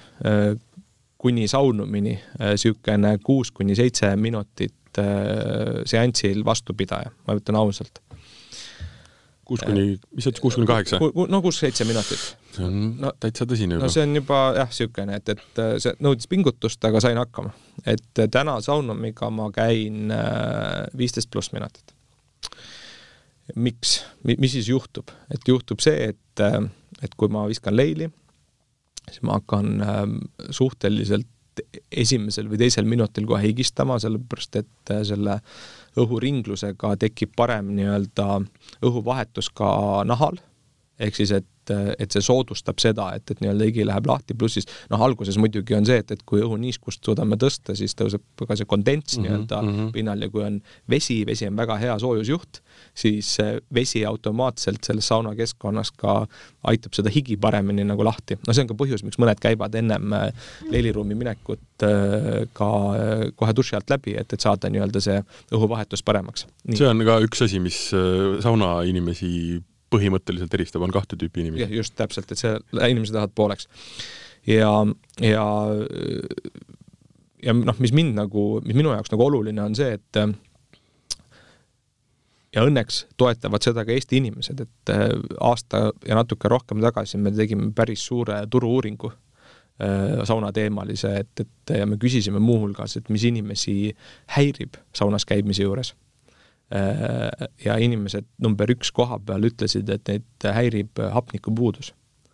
kuni saunumini niisugune kuus kuni seitse minutit äh, seansil vastupidaja, ma ütlen ausalt kuus kuni, mis sa ütlesid, kuus kuni kaheksa? no kuus-seitse minutit. see on no, täitsa tõsine juba. no see on juba jah, niisugune, et, et äh, see nõudis pingutust, aga sain hakkama. et äh, täna saunumiga ma käin äh, viisteist pluss minutit. miks, mis siis juhtub? et juhtub see, et, et kui ma viskan leili, siis ma hakkan suhteliselt esimesel või teisel minutil kohe higistama, sellepärast et selle õhuringlusega tekib parem nii-öelda õhuvahetus ka nahal, ehk siis et et see soodustab seda, et, et nii-öelda higi läheb lahti, pluss siis noh, alguses muidugi on see, et, et kui õhuniiskust suudame tõsta, siis tõuseb ka see kondents mm -hmm, nii-öelda mm -hmm. pinnal ja kui on vesi, vesi on väga hea soojusjuht, siis vesi automaatselt selles sauna keskkonnas ka aitab seda higi paremini nagu lahti. no see on ka põhjus, miks mõned käivad ennem äh, leiliruumi minekut äh, ka äh, kohe duši alt läbi, et, et saada nii-öelda see õhuvahetus paremaks. see on ka üks asi, mis sauna inimesi põhimõtteliselt eristab, on kahte tüüpi inimesi. just täpselt, et see, inimesed lähevad pooleks. ja, ja, ja noh, mis mind nagu, mis minu jaoks nagu oluline on see, et ja õnneks toetavad seda ka Eesti inimesed, et aasta ja natuke rohkem tagasi me tegime päris suure turu-uuringu saunateemalise, et, et ja me küsisime muuhulgas, et mis inimesi häirib saunas käimise juures Äh, ja inimesed number üks koha peal ütlesid, et neid häirib hapnikupuudus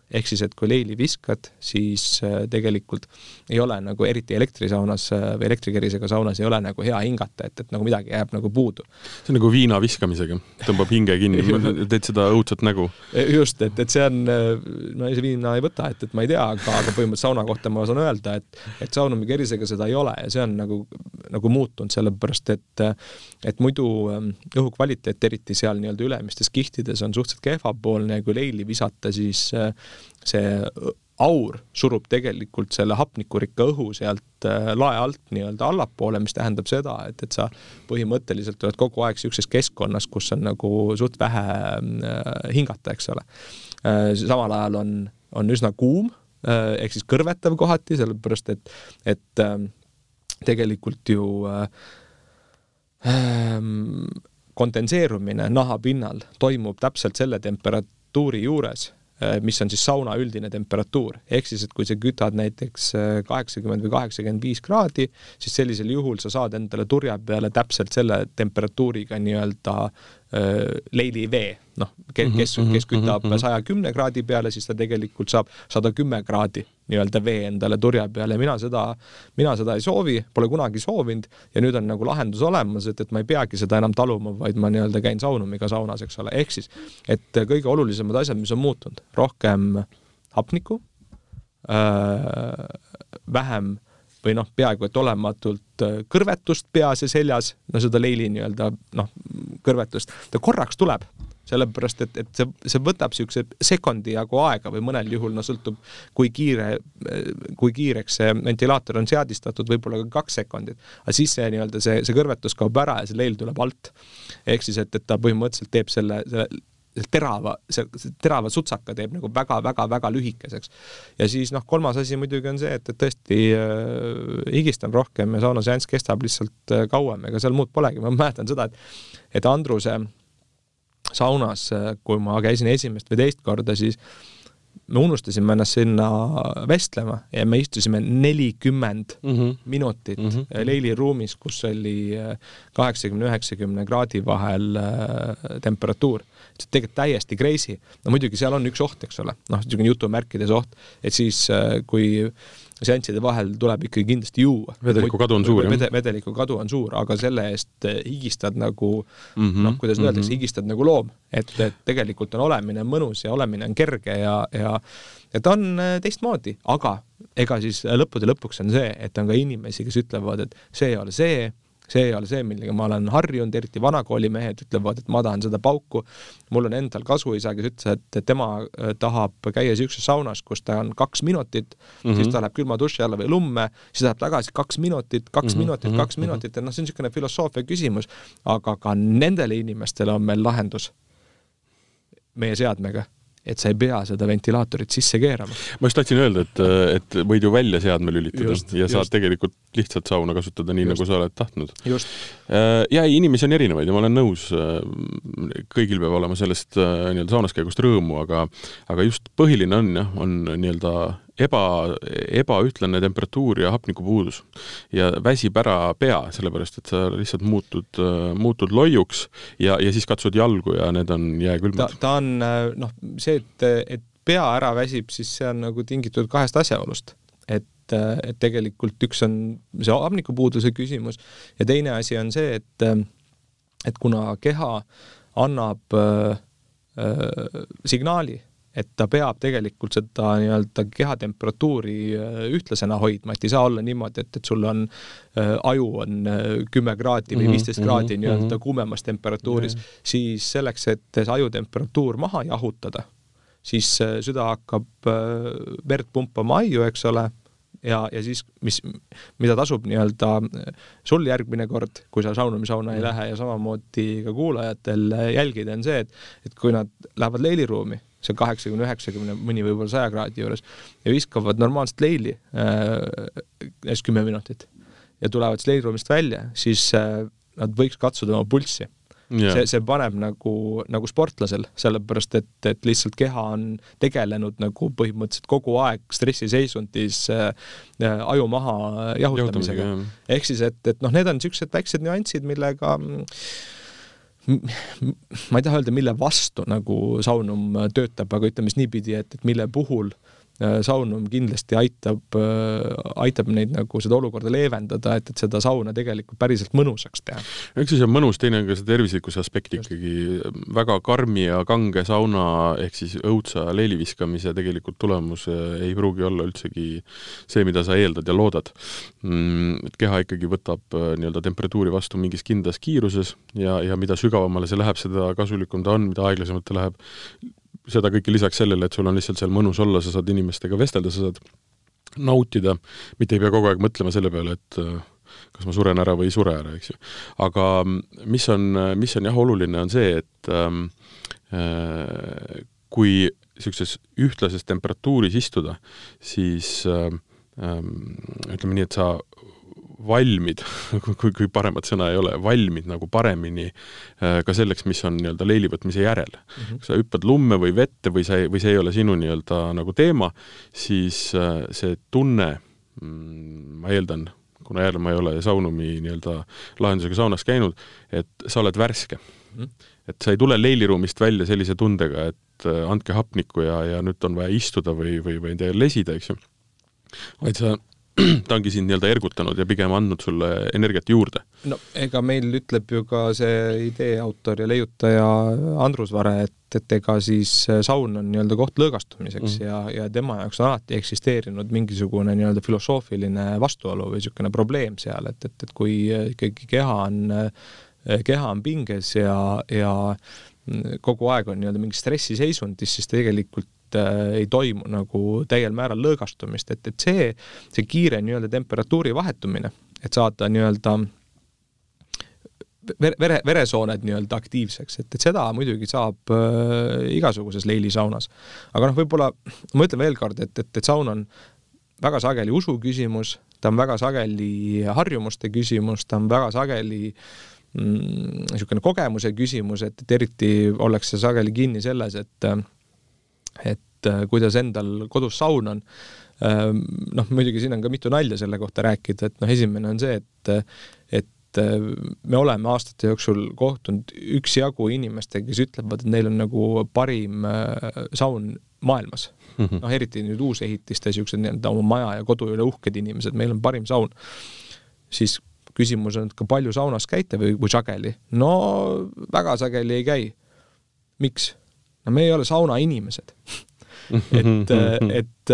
ehk siis, et kui leili viskad, siis äh, tegelikult ei ole nagu eriti elektrisaunas äh, või elektrikerisega saunas ei ole nagu hea hingata, et, et nagu midagi jääb nagu puudu. see on nagu viina viskamisega, tõmbab hinge kinni [laughs] teed seda õudset nägu. E, just, et, et see on, ma ise viina ei võta, et, et ma ei tea, aga, aga põhimõtteliselt sauna kohta ma saan öelda, et et saunumi kerisega seda ei ole ja see on nagu, nagu muutunud, sellepärast et et muidu õhu kvaliteet, eriti seal nii-öelda ülemistes kihtides on suhteliselt kehvapoolne ja kui leili visata, siis äh, see aur surub tegelikult selle hapnikurikka õhu sealt äh, lae alt nii-öelda allapoole, mis tähendab seda, et, et sa põhimõtteliselt oled kogu aeg niisuguses keskkonnas, kus on nagu suht vähe äh, hingata, eks ole. Äh, samal ajal on, on üsna kuum, ehk siis kõrvetav kohati, sellepärast et, et tegelikult ju ähm, kondenseerumine nahapinnal toimub täpselt selle temperatuuri juures Äh, mis on siis sauna üldine temperatuur. ehk siis, et kui sa kütad näiteks äh, kaheksakümmend või kaheksakümmend viis kraadi, siis sellisel juhul sa saad endale turja peale täpselt selle temperatuuriga nii-öelda äh, leilivee noh, kes, kes, kes mhm, kütab mhm, mhm. saja kümne kraadi peale, siis ta tegelikult saab sada kümme kraadi nii-öelda vee endale turja peale. Ja mina seda, mina seda ei soovi, pole kunagi soovinud ja nüüd on nagu lahendus olemas, et, et ma ei peagi seda enam taluma, vaid ma nii-öelda käin saunumiga saunas, eks ole, ehk siis, et kõige olulisemad asjad, mis on muutunud, rohkem hapnikku äh,, vähem või noh, peaaegu et olematult kõrvetust peas ja seljas, no seda leili nii-öelda noh, kõrvetust, ta korraks tuleb sellepärast et, et see, see võtab niisuguse sekundi jagu aega või mõnel juhul, no sõltub, kui kiire, kui kiireks see ventilaator on seadistatud, võib-olla ka kaks sekundit. aga siis see nii-öelda see, see kõrvetus kaob ära ja see leil tuleb alt. ehk siis, et, et ta põhimõtteliselt teeb selle, selle terava, see, see terava sutsaka teeb nagu väga-väga-väga lühikeseks. ja siis noh, kolmas asi muidugi on see, et, et tõesti äh, higistan rohkem ja saunaseanss kestab lihtsalt äh, kauem, ega seal muud polegi, ma mäletan seda, et et Andruse äh, saunas, kui ma käisin esimest või teist korda, siis me unustasime ennast sinna vestlema ja me istusime nelikümmend mm -hmm. minutit mm -hmm. Leili ruumis, kus oli kaheksakümne, üheksakümne kraadi vahel äh, temperatuur. see tegelikult täiesti crazy. no muidugi seal on üks oht, eks ole, noh, niisugune jutumärkides oht, et siis äh, kui seansside vahel tuleb ikkagi kindlasti juua. vedeliku kadu on suur, jah Vede,? vedeliku kadu on suur, aga selle eest eh, higistad nagu mm -hmm, noh, kuidas mm -hmm. öeldakse, higistad nagu loom. et, et tegelikult on olemine mõnus ja olemine on kerge ja, ja ja ta on eh, teistmoodi, aga ega siis lõppude lõpuks on see, et on ka inimesi, kes ütlevad, et see ei ole see, see ei ole see, millega ma olen harjunud, eriti vanakooli mehed ütlevad, et ma tahan seda pauku. mul on endal kasuisa, kes ütles, et tema äh, tahab käia niisuguses saunas, kus ta on kaks minutit mm, -hmm. siis ta läheb külma duši alla või lumme, siis läheb tagasi kaks minutit, kaks mm -hmm. minutit, kaks mm -hmm. minutit ja noh, see on niisugune filosoofia küsimus, aga ka nendele inimestele on meil lahendus meie seadmega et sa ei pea seda ventilaatorit sisse keerama. ma just tahtsin öelda, et, et võid ju välja seadme lülitada just, ja saad just. tegelikult lihtsalt sauna kasutada nii, nagu sa oled tahtnud. Äh, ja ei, inimesi on erinevaid ja ma olen nõus, äh, kõigil peab olema sellest äh, nii-öelda saunas käigust rõõmu, aga aga just põhiline on jah, on nii-öelda eba, ebaühtlane temperatuur ja hapnikupuudus. ja väsib ära pea, sellepärast et sa lihtsalt muutud, muutud loiuks ja, ja siis katsud jalgu ja need on jääkülmad. ta, on noh, see, et, et pea ära väsib, siis see on nagu tingitud kahest asjaolust. et, et tegelikult üks on see hapnikupuuduse küsimus ja teine asi on see, et, et kuna keha annab äh, äh, signaali et ta peab tegelikult seda nii-öelda kehatemperatuuri äh, ühtlasena hoidma, et ei saa olla niimoodi, et, et sul on äh,, aju on äh, kümme kraadi või mhm, viisteist mm -hmm, kraadi nii-öelda mm -hmm. kuumemas temperatuuris mm, -hmm. siis selleks, et see ajutemperatuur maha jahutada, siis äh, süda hakkab äh, verd pumpama aiu, eks ole, ja, ja siis, mis, mida tasub nii-öelda sul järgmine kord, kui sa saunumisauna ei lähe ja samamoodi ka kuulajatel jälgida, on see, et, et kui nad lähevad leiliruumi seal kaheksakümne, üheksakümne, mõni võib-olla saja kraadi juures ja viskavad normaalset leili äh, kümme minutit ja tulevad siis leiliruumist välja, siis äh, nad võiks katsuda oma pulssi. Yeah.. see, see paneb nagu, nagu sportlasel, sellepärast et, et lihtsalt keha on tegelenud nagu põhimõtteliselt kogu aeg stressiseisundis äh, äh, aju maha jahutamisega. ehk siis, et, et noh, need on niisugused väiksed nüansid, millega äh, ma ei taha öelda, mille vastu nagu Saunum töötab, aga ütleme siis niipidi, et, et mille puhul äh, saunum kindlasti aitab, äh, aitab neid nagu seda olukorda leevendada, et, et seda sauna tegelikult päriselt mõnusaks teha. üks asi on mõnus, teine on ka see tervislikkuse aspekt Just. ikkagi, väga karmi ja kange sauna ehk siis õudsa leeli viskamise tegelikult tulemus äh, ei pruugi olla üldsegi see, mida sa eeldad ja loodad. Mm, et keha ikkagi võtab nii-öelda temperatuuri vastu mingis kindlas kiiruses ja, ja mida sügavamale see läheb, seda kasulikum ta on, mida aeglasemalt ta läheb, seda kõike lisaks sellele, et sul on lihtsalt seal mõnus olla, sa saad inimestega vestelda, sa saad nautida, mitte ei pea kogu aeg mõtlema selle peale, et äh, kas ma suren ära või ei sure ära, eks ju. aga mis on, mis on jah, oluline, on see, et ähm, äh, kui niisuguses ühtlases temperatuuris istuda, siis äh, ütleme nii, et sa valmid kui, kui paremat sõna ei ole, valmid nagu paremini äh, ka selleks, mis on nii-öelda leilivõtmise järel mm. -hmm. kui sa hüppad lumme või vette või sa ei, või see ei ole sinu nii-öelda nagu teema, siis äh, see tunne mm,, ma eeldan, kuna jälle ma ei ole saunumi nii-öelda lahendusega saunas käinud, et sa oled värske mm. -hmm. et sa ei tule leiliruumist välja sellise tundega, et äh, andke hapnikku ja, ja nüüd on vaja istuda või, või, või lesida, eks ju, vaid sa [clears throat] ta ongi sind nii-öelda ergutanud ja pigem andnud sulle energiat juurde. no ega meil ütleb ju ka see idee autor ja leiutaja Andrus Vare, et, et ega siis saun on nii-öelda koht lõõgastumiseks mm. ja, ja tema jaoks on alati eksisteerinud mingisugune nii-öelda filosoofiline vastuolu või niisugune probleem seal, et, et, et kui ikkagi keha on, keha on pinges ja, ja kogu aeg on nii-öelda mingi stressiseisundis, siis tegelikult äh, ei toimu nagu täiel määral lõõgastumist, et, et see, see kiire nii-öelda temperatuuri vahetumine, et saada nii-öelda vere, vere, veresooned nii-öelda aktiivseks, et, et seda muidugi saab äh, igasuguses leilisaunas. aga noh, võib-olla ma ütlen veel kord, et, et, et saun on väga sageli usu küsimus, ta on väga sageli harjumuste küsimus, ta on väga sageli mm, niisugune mm, kogemuse küsimus, et, et eriti ollakse sageli kinni selles, et et äh, kuidas endal kodus saun on. Ähm, noh, muidugi siin on ka mitu nalja selle kohta rääkida, et noh, esimene on see, et, et äh, me oleme aastate jooksul kohtunud üksjagu inimestega, kes ütlevad, et neil on nagu parim äh, saun maailmas mm -hmm.. noh, eriti nüüd uusehitiste niisugused nii-öelda oma maja ja kodu üle uhked inimesed, meil on parim saun. siis küsimus on, et ka palju saunas käite või, või sageli? no väga sageli ei käi. miks? No me ei ole saunainimesed et, [laughs] et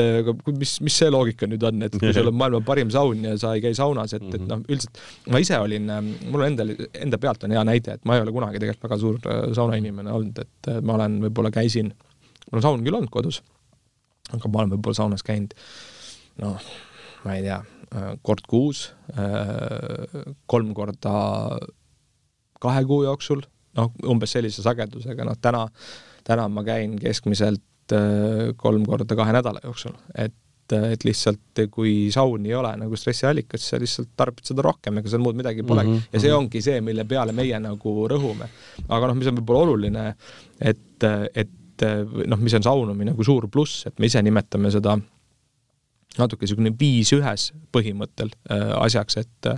mis, mis see loogika nüüd on, et kui sul on maailma parim saun ja sa ei käi saunas, et, et noh, üldiselt ma ise olin, mul endal, enda pealt on hea näide, et ma ei ole kunagi tegelikult väga suur äh, saunainimene olnud, et ma olen, võib-olla käisin, mul on saun küll olnud kodus, aga ma olen võib-olla saunas käinud noh, ma ei tea, äh, kord kuus, äh, kolm korda kahe kuu jooksul, noh, umbes sellise sagedusega, noh täna täna ma käin keskmiselt kolm korda kahe nädala jooksul, et et lihtsalt kui saun ei ole nagu stressiallikas, siis sa lihtsalt tarbid seda rohkem, ega seal muud midagi polegi mm. -hmm. ja see mhm. ongi see, mille peale meie nagu rõhume. aga noh, mis on võib-olla oluline, et, et noh, mis on saunumi nagu suur pluss, et me ise nimetame seda natuke niisugune viis ühes põhimõttel äh, asjaks, et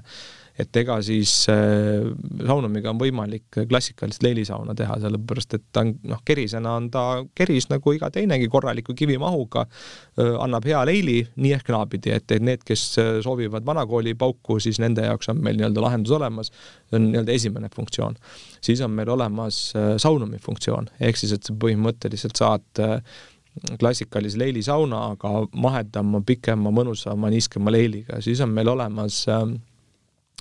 et ega siis äh, saunumiga on võimalik klassikalist leilisauna teha, sellepärast et ta on noh, kerisena on ta keris nagu iga teinegi korraliku kivimahuga, äh, annab hea leili nii ehk naapidi, et, need, kes äh, soovivad vanakooli pauku, siis nende jaoks on meil nii-öelda lahendus olemas, see on nii-öelda esimene funktsioon. siis on meil olemas saunumi funktsioon, ehk siis, et sa põhimõtteliselt saad klassikalise leilisauna, aga mahedama, pikema, mõnusama, niiskema leiliga, siis on meil olemas äh,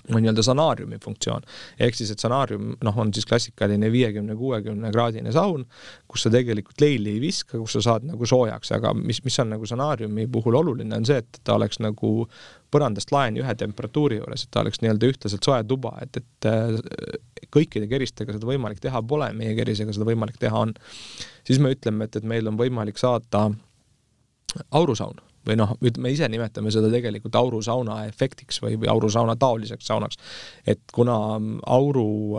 nii-öelda sanaariumi funktsioon. ehk siis, et sanaarium noh, on siis klassikaline viiekümne, kuuekümne kraadine saun, kus sa tegelikult leili ei viska, kus sa saad nagu soojaks, aga mis, mis on nagu sanaariumi puhul oluline, on see, et ta oleks nagu põrandast laeni ühe temperatuuri juures, et ta oleks nii-öelda ühtlaselt soe tuba, et, et äh, kõikide keristega seda võimalik teha pole, meie kerisega seda võimalik teha on. siis me ütleme, et, et meil on võimalik saada aurusaun või noh, me ise nimetame seda tegelikult aurusauna efektiks või, või aurusauna taoliseks saunaks. et kuna auru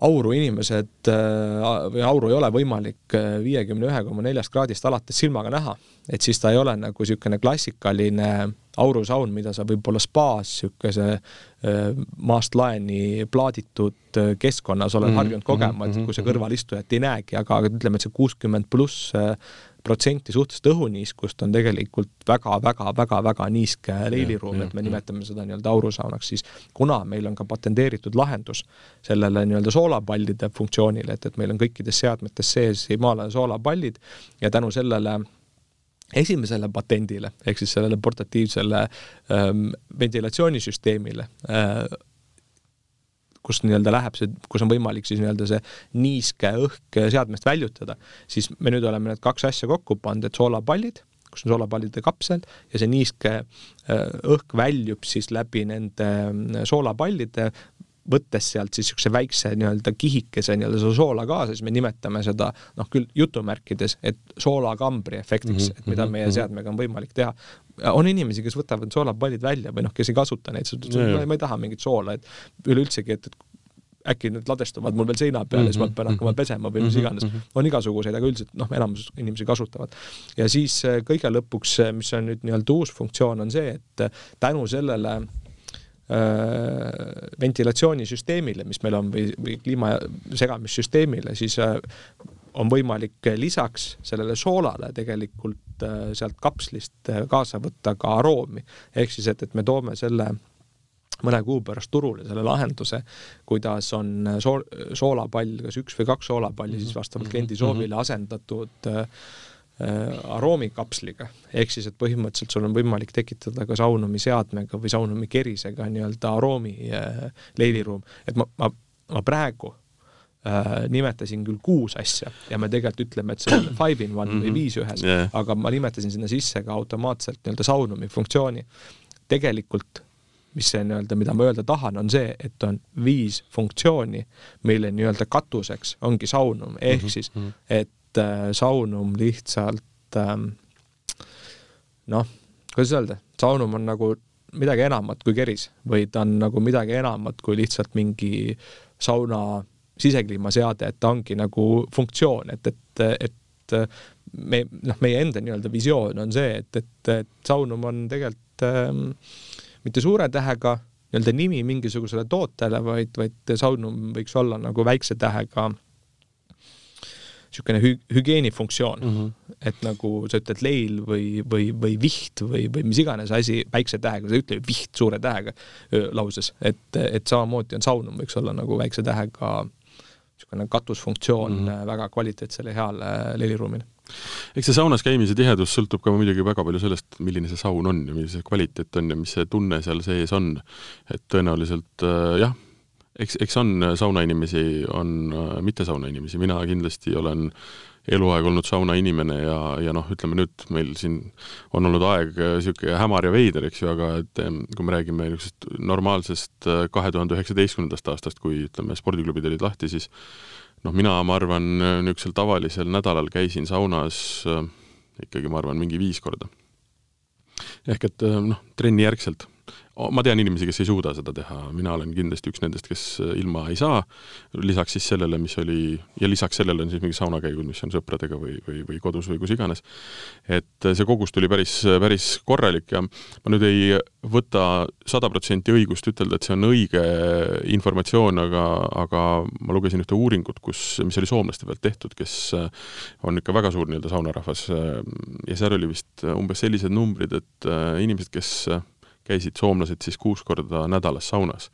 auru inimesed või auru ei ole võimalik viiekümne ühe koma neljast kraadist alates silmaga näha, et siis ta ei ole nagu niisugune klassikaline aurusaun, mida sa võib-olla spaas niisuguse maast laeni plaaditud keskkonnas oled mm -hmm. harjunud kogema, et kui sa mhm, kõrval istujat ei näegi, aga ütleme, et see kuuskümmend pluss protsenti suhteliselt õhuniiskust on tegelikult väga-väga-väga-väga niiske leiliruum, et me nimetame seda nii-öelda aurusaunaks, siis kuna meil on ka patenteeritud lahendus sellele nii-öelda soolapallide funktsioonile, et, et meil on kõikides seadmetes sees Himalaia soolapallid ja tänu sellele esimesele patendile, ehk siis sellele portatiivsele ähm, ventilatsioonisüsteemile äh, kus nii-öelda läheb see, kus on võimalik siis nii-öelda see niiske õhk seadmest väljutada, siis me nüüd oleme need kaks asja kokku pannud, et soolapallid, kus on soolapallide kapsel ja see niiske äh, õhk väljub siis läbi nende äh, soolapallide, võttes sealt siis niisuguse väikse nii-öelda kihikese nii-öelda seda soola kaasa, siis me nimetame seda noh, küll jutumärkides, et soolakambri efektiks mm, -hmm, et mida mhm, meie -hmm. seadmega on võimalik teha on inimesi, kes võtavad soolapallid välja või noh, kes ei kasuta neid, ma, ma ei taha mingit soola, et üleüldsegi, et, et äkki need ladestuvad mul veel seina peal ja siis ma mhm, pean hakkama mhm. pesema või mis mhm, iganes. on igasuguseid, aga üldiselt noh, enamus inimesi kasutavad. ja siis äh, kõige lõpuks, äh, mis on nüüd nii-öelda uus funktsioon, on see, et äh, tänu sellele ventilatsioonisüsteemile, mis meil on, või, või kliima segamissüsteemile, siis on võimalik lisaks sellele soolale tegelikult äh, sealt kapslist äh, kaasa võtta ka aroomi. ehk siis, et, et me toome selle mõne kuu pärast turule selle lahenduse, kuidas on soo-, soolapall, kas üks või kaks soolapalli siis vastavalt mhm. kliendi soovile asendatud äh, aroomikapsliga. ehk siis, et põhimõtteliselt sul on võimalik tekitada ka saunumiseadmega või saunumikerisega nii-öelda aroomi äh, leiliruum. et ma, ma, ma praegu äh, nimetasin küll kuus asja ja me tegelikult ütleme, et see on [clears throat] five in one mm -hmm. või mhm. viis ühes yeah., aga ma nimetasin sinna sisse ka automaatselt nii-öelda saunumi funktsiooni. tegelikult mis see nii-öelda, mida ma öelda tahan, on see, et on viis funktsiooni, mille nii-öelda katuseks ongi saunum, ehk mm -hmm. siis, mhm. et äh, saunum lihtsalt ähm, noh, kuidas öelda, saunum on nagu midagi enamat kui keris või ta on nagu midagi enamat kui lihtsalt mingi sauna sisekliimaseade, et ta ongi nagu funktsioon, et, et, et me, noh, meie enda nii-öelda visioon on see, et, et, et Saunum on tegelikult ähm, mitte suure tähega nii-öelda nimi mingisugusele tootele, vaid, vaid Saunum võiks olla nagu väikse tähega niisugune hü-, hügieenifunktsioon mm. -hmm. et nagu sa ütled leil või, või, või viht või, või mis iganes asi väikse tähega, sa ei ütle viht suure tähega lauses, et, et samamoodi on saunum, võiks olla nagu väikse tähega niisugune katusfunktsioon mm -hmm. väga kvaliteetsele heale leiliruumile eks see saunas käimise tihedus sõltub ka muidugi väga palju sellest, milline see saun on ja milline see kvaliteet on ja mis see tunne seal sees on. et tõenäoliselt äh, jah, eks, eks on saunainimesi, on äh, mittesaunainimesi, mina kindlasti olen eluaeg olnud saunainimene ja, ja noh, ütleme nüüd meil siin on olnud aeg niisugune hämar ja veider, eks ju, aga et kui me räägime niisugusest normaalsest äh, kahe tuhande üheksateistkümnendast aastast, kui ütleme, spordiklubid olid lahti, siis noh, mina, ma arvan, niisugusel tavalisel nädalal käisin saunas äh, ikkagi, ma arvan, mingi viis korda. ehk et äh, noh, trenni järgselt ma tean inimesi, kes ei suuda seda teha, mina olen kindlasti üks nendest, kes ilma ei saa, lisaks siis sellele, mis oli, ja lisaks sellele on siis mingi saunakäigud, mis on sõpradega või, või, või kodus või kus iganes. et see kogus tuli päris, päris korralik ja ma nüüd ei võta sada protsenti õigust ütelda, et see on õige informatsioon, aga, aga ma lugesin ühte uuringut, kus, mis oli soomlaste pealt tehtud, kes on ikka väga suur nii-öelda saunarahvas ja seal oli vist umbes sellised numbrid, et inimesed, kes käisid soomlased siis kuus korda nädalas saunas.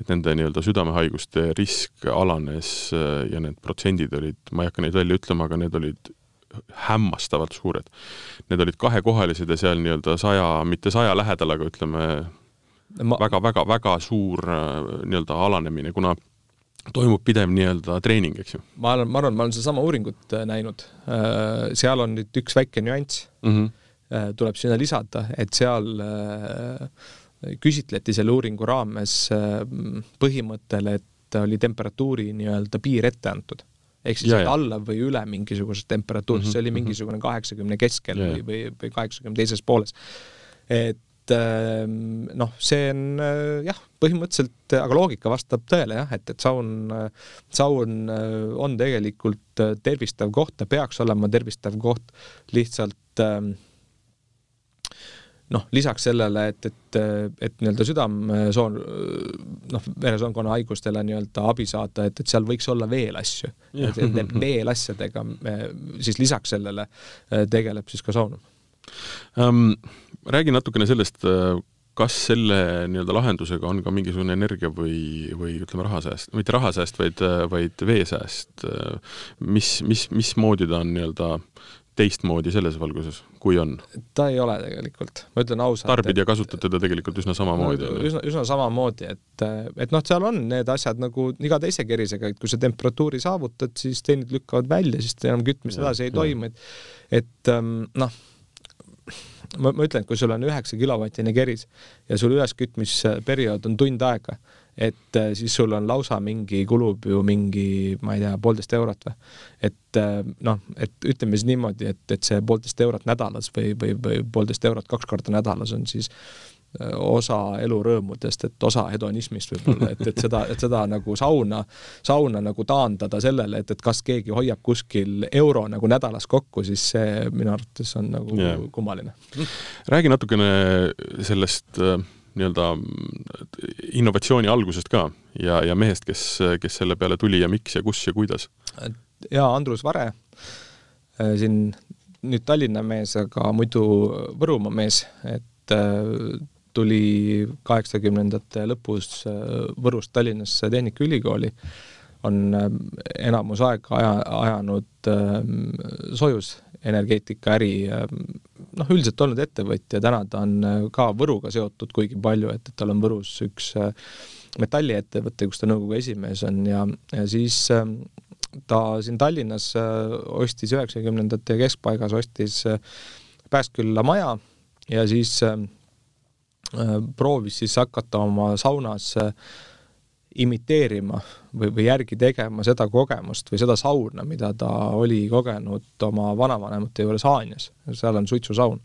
et nende nii-öelda südamehaiguste risk alanes äh, ja need protsendid olid, ma ei hakka neid välja ütlema, aga need olid hämmastavalt suured. Need olid kahekohalised ja seal nii-öelda saja, mitte saja lähedal, aga ütleme väga-väga-väga suur äh, nii-öelda alanemine, kuna toimub pidev nii-öelda treening, eks ju. ma arvan, ma arvan, ma olen sedasama uuringut äh, näinud, seal on nüüd üks väike nüanss mm, -hmm tuleb sinna lisada, et seal äh, küsitleti selle uuringu raames äh, põhimõttel, et oli temperatuuri nii-öelda piir ette antud. ehk siis, et alla või üle mingisugusest temperatuurist mm, -hmm. see oli mhm. mingisugune kaheksakümne keskel ja, või, või, või kaheksakümne teises pooles. et noh, see on jah, põhimõtteliselt, aga loogika vastab tõele jah, et, et saun, saun on tegelikult tervistav koht, ta peaks olema tervistav koht, lihtsalt äh, noh, lisaks sellele, et, et, et nii-öelda südamesoon, noh, veresoonkonna haigustele nii-öelda abi saada, et, et seal võiks olla veel asju. et nende veel asjadega siis lisaks sellele äh, tegeleb siis ka saunum um,. räägi natukene sellest, äh, kas selle nii-öelda lahendusega on ka mingisugune energia või, või ütleme, rahasääst, mitte rahasääst, vaid, vaid veesääst, mis, mis, mismoodi ta on nii-öelda teistmoodi selles valguses, kui on? ta ei ole tegelikult, ma ütlen ausalt. tarbid ja kasutad teda tegelikult üsna samamoodi? üsna, üsna samamoodi, et, et noh, seal on need asjad nagu iga teise kerisega, et kui sa temperatuuri saavutad, siis teenid lükkavad välja, siis enam kütmist edasi ei ja. toimu, et et ähm, noh, ma, ma ütlen, et kui sul on üheksa kilovatine keris ja sul üleskütmisperiood on tund aega, et äh, siis sul on lausa mingi, kulub ju mingi, ma ei tea, poolteist eurot või. et äh, noh, et ütleme siis niimoodi, et, et see poolteist eurot nädalas või, või, või poolteist eurot kaks korda nädalas on siis äh, osa elurõõmudest, et osa hedonismist võib-olla, et, et seda, et seda nagu sauna, sauna nagu taandada sellele, et, et kas keegi hoiab kuskil euro nagu nädalas kokku, siis see minu arvates on nagu yeah. kummaline. räägi natukene sellest äh nii-öelda innovatsiooni algusest ka ja, ja mehest, kes, kes selle peale tuli ja miks ja kus ja kuidas? jaa, Andrus Vare, äh, siin nüüd Tallinna mees, aga muidu Võrumaa mees, et äh, tuli kaheksakümnendate lõpus äh, Võrust Tallinnasse Tehnikaülikooli, on enamus aega aja, ajanud soojusenergeetikaäri noh, üldiselt olnud ettevõtja, täna ta on äh, ka Võruga seotud kuigi palju, et, et tal on Võrus üks äh, metalliettevõte, kus ta nõukogu esimees on ja, ja siis ta siin Tallinnas äh, ostis üheksakümnendate keskpaigas, ostis Pääskülla maja ja siis proovis siis hakata oma saunas imiteerima või, või järgi tegema seda kogemust või seda sauna, mida ta oli kogenud oma vanavanemate juures Haanjas, seal on suitsusaun.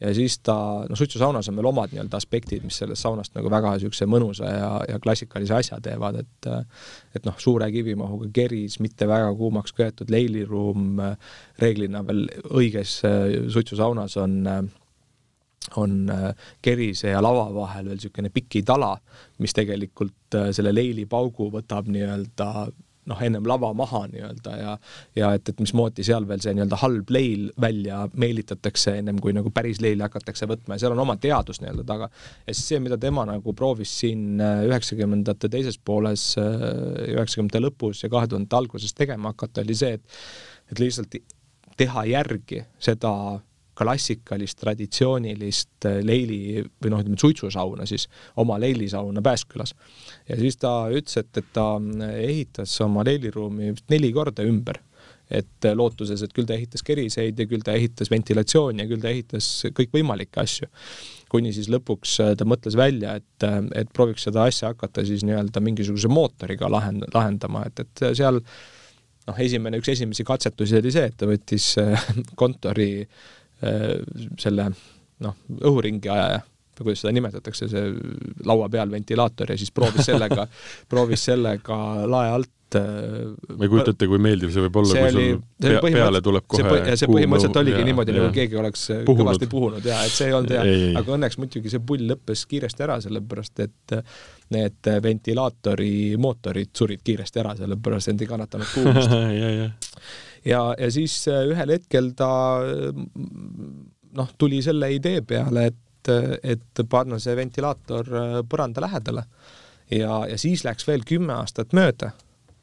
ja siis ta, noh, suitsusaunas on veel omad nii-öelda aspektid, mis sellest saunast nagu väga niisuguse mõnusa ja, ja klassikalise asja teevad, et et noh, suure kivimahuga keris, mitte väga kuumaks köetud leiliruum, reeglina veel õiges suitsusaunas on äh, on äh, kerise ja lava vahel veel niisugune pikitala, mis tegelikult äh, selle leilipaugu võtab nii-öelda noh, ennem lava maha nii-öelda ja ja et, et mismoodi seal veel see nii-öelda halb leil välja meelitatakse, ennem kui nagu päris leili hakatakse võtma ja seal on oma teadus nii-öelda taga. ja siis see, mida tema nagu proovis siin äh, üheksakümnendate teises pooles, üheksakümnendate lõpus ja kahe tuhandete alguses tegema hakata, oli see, et et lihtsalt teha järgi seda klassikalist, traditsioonilist äh, leili või noh, ütleme suitsusauna siis, oma leilisauna Pääskülas. ja siis ta ütles, et, et ta äh, ehitas oma leiliruumi vist neli korda ümber et äh, lootuses, et küll ta ehitas keriseid ja küll ta ehitas ventilatsiooni ja küll ta ehitas kõikvõimalikke asju. kuni siis lõpuks ta mõtles välja, et, et prooviks seda asja hakata siis nii-öelda mingisuguse mootoriga lahend-, lahendama, et, et seal noh, esimene, üks esimesi katsetusi oli see, et ta võttis [laughs] kontori äh, selle noh, õhuringi ajaja või kuidas seda nimetatakse, see laua peal ventilaator ja siis proovis sellega [laughs] proovis sellega lae alt ma ei kujuta ette, kui meeldiv see võib olla, kui sul pea, peale tuleb kohe see, see põhimõtteliselt oligi ja, niimoodi, nagu keegi oleks puhunud. kõvasti puhunud ja et see ei olnud hea, aga õnneks muidugi see pull lõppes kiiresti ära, sellepärast et need ventilaatori mootorid surid kiiresti ära, sellepärast et ei kannatanud [laughs] kuumust ja, ja. siis ühel hetkel ta noh, tuli selle idee peale, et et, et panna see ventilaator äh, põranda lähedale. ja, ja siis läks veel kümme aastat mööda,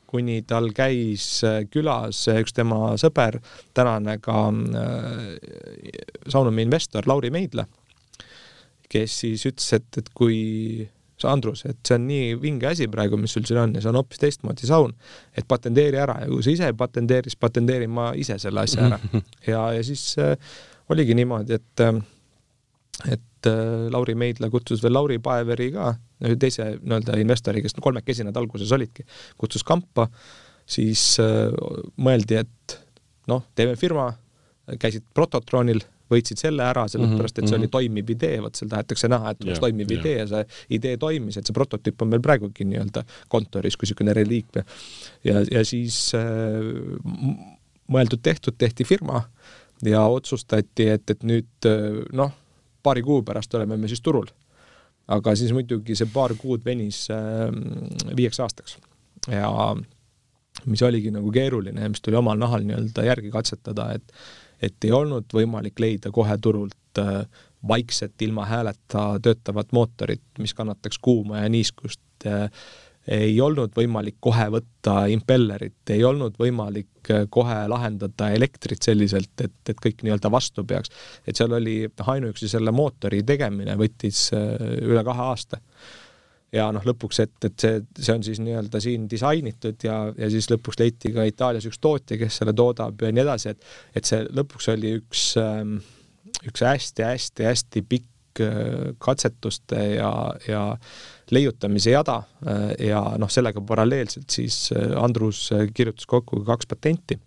kuni tal käis äh, külas üks tema sõber, tänane ka äh, Saunumi investor Lauri Meidla, kes siis ütles, et, et kui sa, Andrus, et see on nii vinge asi praegu, mis sul siin on ja see on hoopis teistmoodi saun, et patenteeri ära ja kui sa ise ei patenteeri, siis patenteerin ma ise selle asja ära. [laughs] ja, ja siis äh, oligi niimoodi, et äh, et äh, Lauri Meidla kutsus veel Lauri Paeveri ka, teise nii-öelda investori, kes kolmekesi nad alguses olidki, kutsus kampa, siis äh, mõeldi, et noh, teeme firma, käisid Prototronil, võitsid selle ära, sellepärast et see oli mhm, mhm. toimiv idee, vot seal tahetakse näha, et oleks yeah, toimiv yeah. idee ja see idee toimis, et see prototüüp on meil praegugi nii-öelda kontoris kui niisugune reliik. ja, ja siis äh, mõeldud-tehtud, tehti firma ja otsustati, et, et nüüd äh, noh, paari kuu pärast oleme me siis turul. aga siis muidugi see paar kuud venis äh, viieks aastaks ja mis oligi nagu keeruline ja mis tuli omal nahal nii-öelda järgi katsetada, et et ei olnud võimalik leida kohe turult äh, vaikset ilma hääleta töötavat mootorit, mis kannataks kuuma ja niiskust äh, ei olnud võimalik kohe võtta impellerit, ei olnud võimalik äh, kohe lahendada elektrit selliselt, et, et kõik nii-öelda vastu peaks. et seal oli, ainuüksi selle mootori tegemine võttis üle kahe aasta. Ja noh, lõpuks, et, et see, see on siis nii-öelda siin disainitud ja, ja siis lõpuks leiti ka Itaalias üks tootja, kes selle toodab ja nii edasi, et et see lõpuks oli üks, ähm, üks hästi-hästi-hästi pikk äh, katsetuste ja, ja leiutamise jada äh, ja noh, sellega paralleelselt siis äh, Andrus kirjutas kokku kaks patenti,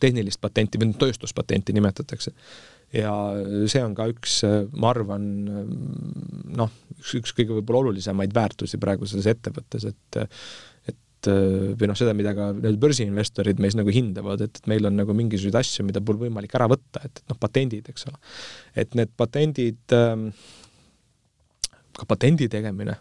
tehnilist patenti või tööstuspatenti nimetatakse. Ja see on ka üks, ma arvan, noh, üks, üks kõige võib-olla olulisemaid väärtusi praegu selles ettevõttes, et et või noh, seda, mida ka need börsiinvestorid meis nagu hindavad, et, et meil on nagu mingisuguseid asju, mida pole võimalik ära võtta, et, et noh, patendid, eks ole. et need patendid äh, ka patendi tegemine,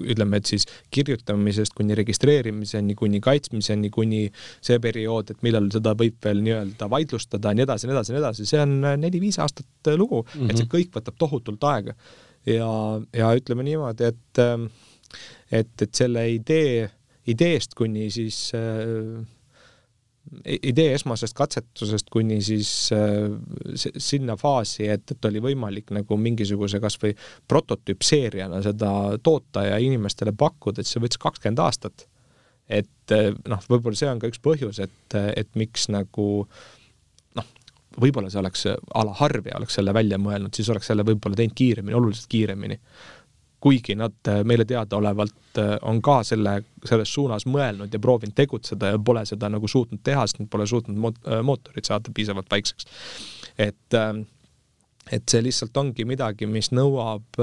ütleme, et siis kirjutamisest kuni registreerimiseni, kuni kaitsmiseni, kuni see periood, et millal seda võib veel nii-öelda vaidlustada, nii edasi, nii edasi, nii edasi, see on neli-viis aastat lugu mm, -hmm. et see mhm. kõik võtab tohutult aega. ja, ja ütleme niimoodi, et et, et selle idee, ideest kuni siis äh, idee esmasest katsetusest kuni siis äh, sinna faasi, et, et oli võimalik nagu mingisuguse kasvõi prototüüpseeriana seda toota ja inimestele pakkuda, et see võttis kakskümmend aastat. et äh, noh, võib-olla see on ka üks põhjus, et, et miks nagu noh, võib-olla see oleks a la Harvey oleks selle välja mõelnud, siis oleks selle võib-olla teinud kiiremini, oluliselt kiiremini kuigi nad äh, meile teadaolevalt äh, on ka selle, selles suunas mõelnud ja proovinud tegutseda ja pole seda nagu suutnud teha, sest nad pole suutnud moot-, äh, mootorit saada piisavalt väikseks. et, et see lihtsalt ongi midagi, mis nõuab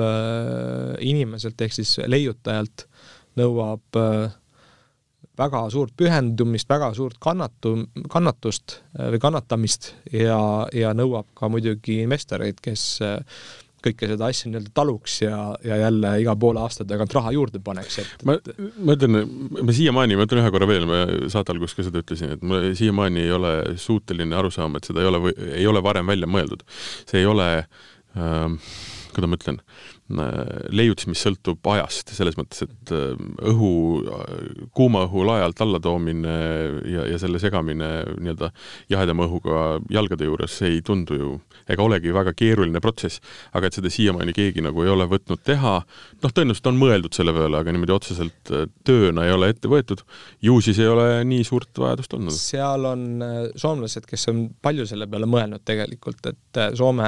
inimeselt ehk siis leiutajalt, nõuab väga suurt pühendumist, väga suurt kannatu, kannatust või kannatamist ja, ja nõuab ka muidugi investoreid, kes kõike seda asja nii-öelda taluks ja, ja jälle iga poole aasta tagant raha juurde paneks, et ma, ma ütlen, ma siiamaani, ma ütlen ühe korra veel, ma saate alguses ka seda ütlesin, et ma siiamaani ei ole suuteline aru saama, et seda ei ole, ei ole varem välja mõeldud. see ei ole äh, kuidas ma ütlen, leiutis, mis sõltub ajast, selles mõttes, et äh, õhu, kuuma õhu lae alt allatoomine ja, ja selle segamine nii-öelda jahedama õhuga jalgade juures ei tundu ju, ega olegi väga keeruline protsess, aga et seda siiamaani keegi nagu ei ole võtnud teha, noh, tõenäoliselt on mõeldud selle peale, aga niimoodi otseselt äh, tööna ei ole ette võetud, ju siis ei ole nii suurt vajadust olnud. seal on äh, soomlased, kes on palju selle peale mõelnud tegelikult, et Soome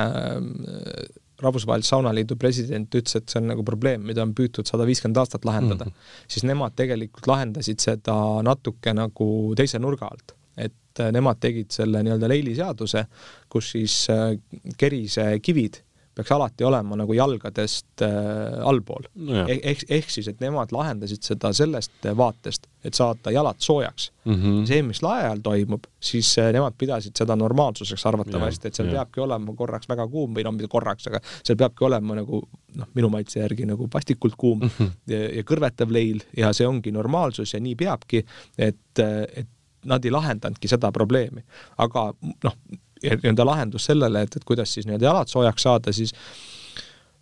Rahvusvahelise Saunaliidu president ütles, et see on nagu probleem, mida on püütud sada viiskümmend aastat lahendada mm, -hmm. siis nemad tegelikult lahendasid seda natuke nagu teise nurga alt. et äh, nemad tegid selle nii-öelda Leili seaduse, kus siis äh, kerise kivid peaks alati olema nagu jalgadest äh, allpool no. ehk, ehk, ehk siis, et nemad lahendasid seda sellest vaatest, et saada jalad soojaks mm. -hmm. see, mis lae all toimub, siis äh, nemad pidasid seda normaalsuseks arvatavasti, et seal ja. peabki olema korraks väga kuum või noh, mitte korraks, aga seal peabki olema nagu noh, minu maitse järgi nagu vastikult kuum mm -hmm. ja, ja kõrvetav leil ja see ongi normaalsus ja nii peabki, et, et nad ei lahendanudki seda probleemi. aga noh, nii-öelda lahendus sellele, et, et kuidas siis nii-öelda jalad soojaks saada, siis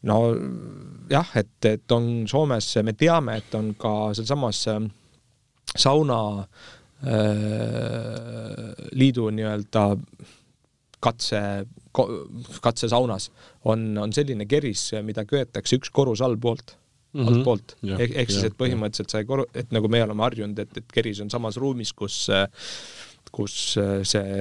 no jah, et, et on Soomes, me teame, et on ka sealsamas äh, sauna äh, liidu nii-öelda katse, katsesaunas on, on selline keris, mida köetakse üks korrus allpoolt mm -hmm. altpoolt. ehk, ehk siis, et põhimõtteliselt sa ei koru-, et nagu me oleme harjunud, et, et keris on samas ruumis, kus äh, kus äh, see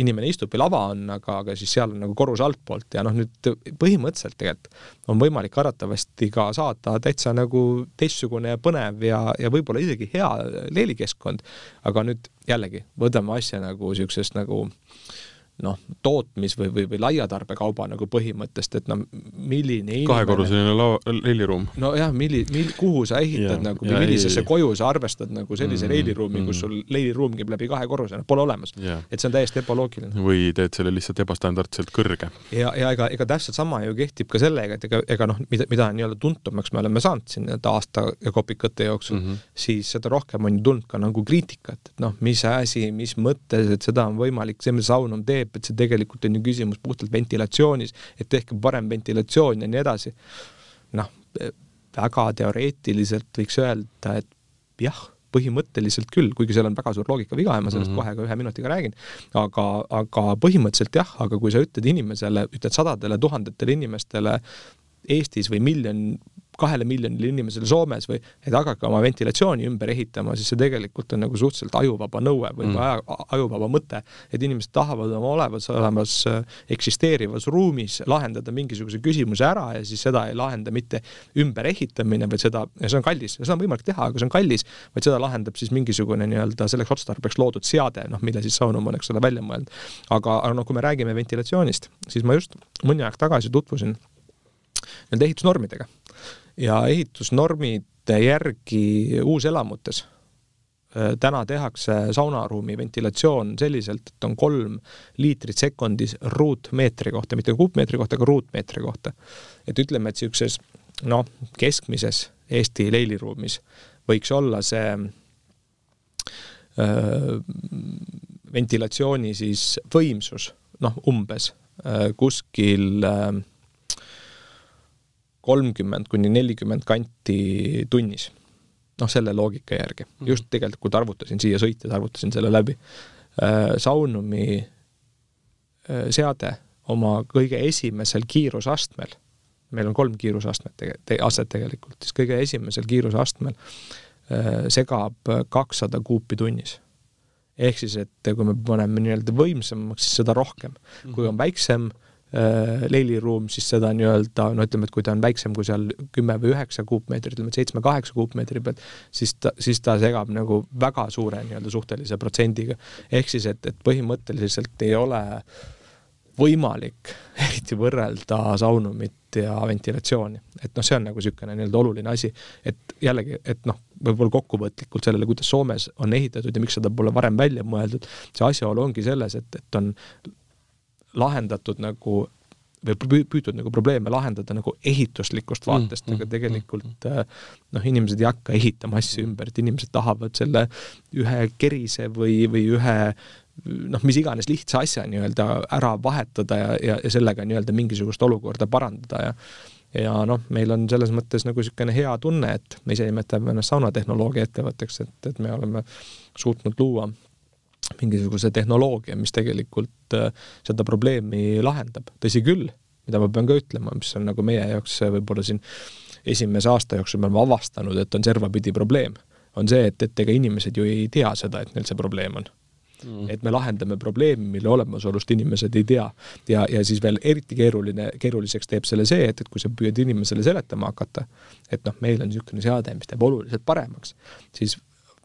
inimene istub või lava on, aga, aga siis seal on nagu korrus altpoolt ja noh, nüüd põhimõtteliselt tegelikult on võimalik arvatavasti ka saada täitsa nagu teistsugune ja põnev ja, ja võib-olla isegi hea leelikeskkond, aga nüüd jällegi, võtame asja nagu niisugusest nagu äh, noh, tootmis- või, või, või laiatarbekauba nagu põhimõttest, et no milline kahekorruseline lao-, leiliruum. nojah, milli-, mil-, kuhu sa ehitad ja, nagu või millisesse koju sa arvestad nagu sellise mm, leiliruumi mm., kus sul leiliruum käib läbi kahe korruse, noh, pole olemas. et see on täiesti ebaloogiline. või teed selle lihtsalt ebastandardselt kõrge. ja, ja ega, ega täpselt sama ju kehtib ka sellega, et ega, ega noh, mida, mida nii-öelda tuntumaks me oleme saanud siin nii-öelda aasta ja kopikate jooksul mm, -hmm. siis seda rohkem on ju tulnud ka nagu kriitikat, et noh, mis asi, mis mõttes, et seda on võimalik, see, mida Saunum teeb, teeb, et see tegelikult on ju küsimus puhtalt ventilatsioonis, et tehke parem ventilatsioon ja nii edasi. noh, väga teoreetiliselt võiks öelda, et jah, põhimõtteliselt küll, kuigi seal on väga suur loogikaviga ja ma sellest mm -hmm. kohe ka ühe minutiga räägin, aga, aga põhimõtteliselt jah, aga kui sa ütled inimesele, ütled sadadele tuhandetele inimestele Eestis või miljon kahele miljonile inimesele Soomes või et hakake oma ventilatsiooni ümber ehitama, siis see tegelikult on nagu suhteliselt ajuvaba nõue või mm. ajuvaba mõte, et inimesed tahavad oma olevas, olemas äh, eksisteerivas ruumis lahendada mingisuguse küsimuse ära ja siis seda ei lahenda mitte ümberehitamine, vaid seda, ja see on kallis, seda on võimalik teha, aga see on kallis, vaid seda lahendab siis mingisugune nii-öelda selleks otstarbeks loodud seade, noh, mille siis Soonum on, eks ole, välja mõelnud. aga, aga noh, kui me räägime ventilatsioonist, siis ma just mõni aeg tagasi tutvusin nende ehitusnormidega ja ehitusnormide järgi uuselamutes äh, täna tehakse saunaruumi ventilatsioon selliselt, et on kolm liitrit sekundis ruutmeetri kohta, mitte kuupmeetri kohta, aga ruutmeetri kohta. et ütleme, et niisuguses noh, keskmises Eesti leiliruumis võiks olla see öö, äh, ventilatsiooni siis võimsus noh, umbes öö, äh, kuskil öö, kolmkümmend kuni nelikümmend kanti tunnis. noh, selle loogika järgi. Mhm. just tegelikult arvutasin siia sõites, arvutasin selle läbi. Äh, Saunumi äh, seade oma kõige esimesel kiirusastmel, meil on kolm kiirusastmet tege-, te-, astet tegelikult, siis kõige esimesel kiirusastmel äh, segab kakssada kuupi tunnis ehk siis, et kui me paneme nii-öelda võimsamaks, siis seda rohkem. kui on väiksem Äh, leiliruum, siis seda nii-öelda no ütleme, et kui ta on väiksem kui seal kümme või üheksa kuupmeetrit, ütleme, seitsme-kaheksa kuupmeetri pealt, siis ta, siis ta segab nagu väga suure nii-öelda suhtelise protsendiga. ehk siis, et, et põhimõtteliselt ei ole võimalik [laughs] eriti võrrelda saunumit ja ventilatsiooni. et noh, see on nagu niisugune nii-öelda oluline asi, et jällegi, et noh, võib-olla kokkuvõtlikult sellele, kuidas Soomes on ehitatud ja miks seda pole varem välja mõeldud, see asjaolu ongi selles, et, et on lahendatud nagu või püütud nagu probleeme lahendada nagu ehituslikust mm, vaatest mm,, aga tegelikult äh, noh, inimesed ei hakka ehitama asju ümber, et inimesed tahavad selle ühe kerise või, või ühe noh, mis iganes lihtsa asja nii-öelda ära vahetada ja, ja, ja sellega nii-öelda mingisugust olukorda parandada ja ja noh, meil on selles mõttes nagu niisugune hea tunne, et me ise nimetame ennast saunatehnoloogia ettevõtteks, et, et me oleme suutnud luua mingisuguse tehnoloogia, mis tegelikult äh, seda probleemi lahendab. tõsi küll, mida ma pean ka ütlema, mis on nagu meie jaoks äh, võib-olla siin esimese aasta jooksul me oleme avastanud, et on servapidi probleem, on see, et, et ega inimesed ju ei tea seda, et neil see probleem on mm.. et me lahendame probleemi, mille olemasolust inimesed ei tea. ja, ja siis veel eriti keeruline, keeruliseks teeb selle see, et, et kui sa püüad inimesele seletama hakata, et noh, meil on niisugune seade, mis teeb oluliselt paremaks, siis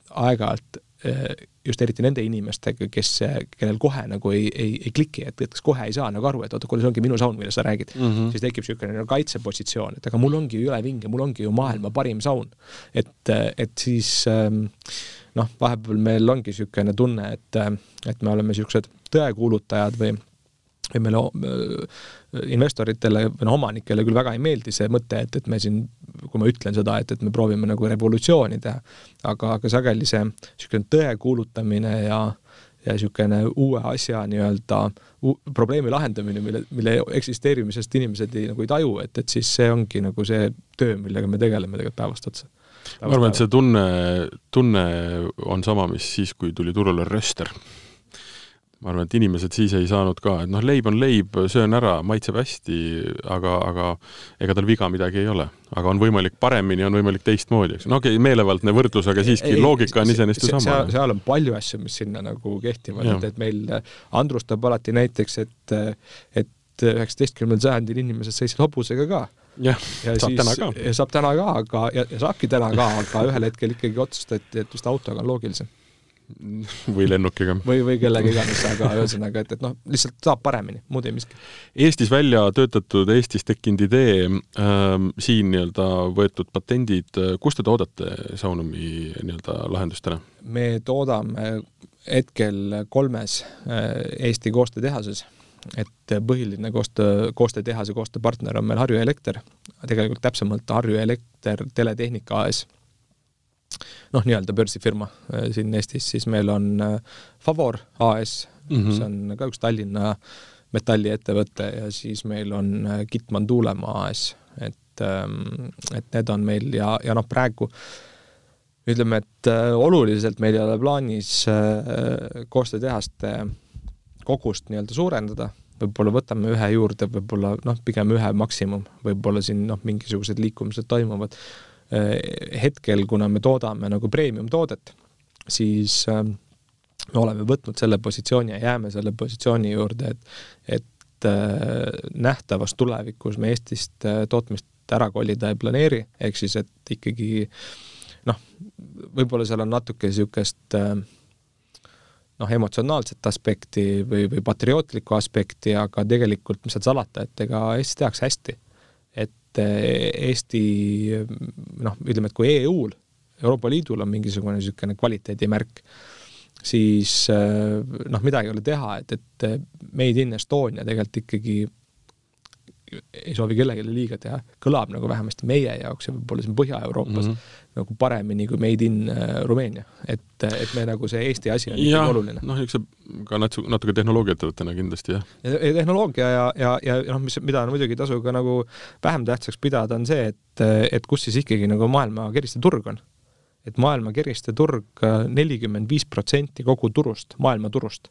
aeg-ajalt eh, just eriti nende inimestega, kes, kellel kohe nagu ei, ei, ei kliki, et, et kas kohe ei saa nagu aru, et oota, kuule, see ongi minu saun, millest sa räägid mm. -hmm. siis tekib niisugune nagu kaitsepositsioon, et aga mul ongi ju ülevinge, mul ongi ju maailma parim saun. et, et siis ähm, noh, vahepeal meil ongi niisugune tunne, et, et me oleme niisugused tõekuulutajad või või meile investoritele või noh, omanikele küll väga ei meeldi see mõte, et, et me siin, kui ma ütlen seda, et, et me proovime nagu revolutsiooni teha, aga, aga sageli see niisugune tõe kuulutamine ja ja niisugune uue asja nii-öelda probleemi lahendamine, mille, mille eksisteerimisest inimesed ei, nagu ei taju, et, et siis see ongi nagu see töö, millega me tegeleme tegelikult päevast otsa. ma arvan, et see tunne, tunne on sama, mis siis, kui tuli turule röster ma arvan, et inimesed siis ei saanud ka, et noh, leib on leib, söön ära, maitseb hästi, aga, aga ega tal viga midagi ei ole. aga on võimalik paremini, on võimalik teistmoodi, eks. no okei okay,, meelevaldne võrdlus, aga siiski ei, loogika on iseenesest ju sama. seal, seal on palju asju, mis sinna nagu kehtivad, et, et meil Andrus toob alati näiteks, et, et üheksateistkümnendal sajandil inimesed sõitsid hobusega ka jah, saab siis, täna ka. saab täna ka, aga, ja, ja saabki täna ka, aga ühel hetkel ikkagi otsustati, et just autoga on loogilisem [laughs] või lennukiga. või, või kellega iganes, aga ühesõnaga, et, et noh, lihtsalt saab paremini, muud ei miski. Eestis välja töötatud, Eestis tekkinud idee äh,, siin nii-öelda võetud patendid, kus te toodate Saunumi nii-öelda lahendust täna? me toodame hetkel kolmes äh, Eesti koostöötehases, et põhiline koostöö, koostöötehase koostööpartner on meil Harju Elekter, tegelikult täpsemalt Harju Elekter Teletehnika AS noh, nii-öelda börsifirma äh, siin Eestis, siis meil on äh, Favor AS mm, -hmm. mis on ka üks Tallinna metalliettevõte ja siis meil on äh, Gitman Tuulemaa AS, et, ähm, et need on meil ja, ja noh, praegu ütleme, et oluliselt meil ei ole plaanis koostöötehaste kogust nii-öelda suurendada, võib-olla võtame ühe juurde, võib-olla noh, pigem ühe maksimum, võib-olla siin noh, mingisugused liikumised toimuvad. Äh, hetkel, kuna me toodame nagu premium-toodet, siis äh, me oleme võtnud selle positsiooni ja jääme selle positsiooni juurde, et et äh, nähtavas tulevikus me Eestist tootmist ära kolida ei planeeri, ehk siis et ikkagi noh, võib-olla seal on natuke niisugust noh, emotsionaalset aspekti või, või patriootlikku aspekti, aga tegelikult mis seal salata, et ega Eestis tehakse hästi et eh, Eesti noh, ütleme, et kui EU-l, Euroopa Liidul on mingisugune niisugune kvaliteedimärk, siis eh, noh, midagi ei ole teha, et, et Made in Estonia tegelikult ikkagi ei soovi kellelegi liiga teha, kõlab nagu vähemasti meie jaoks ja võib-olla siin Põhja-Euroopas mm -hmm. Nagu paremini kui Made in uh, Rumeenia. et, et me nagu see Eesti asi on ikkagi oluline. noh, niisuguse ka natu-, natuke tehnoloogiaettevõttena kindlasti, jah. ja, ja tehnoloogia ja, ja, ja noh, mis, mida on muidugi ei tasu ka nagu vähem tähtsaks pidada, on see, et, et kus siis ikkagi nagu maailma keristeturg on. et maailma keristeturg, nelikümmend viis protsenti kogu turust, maailma turust,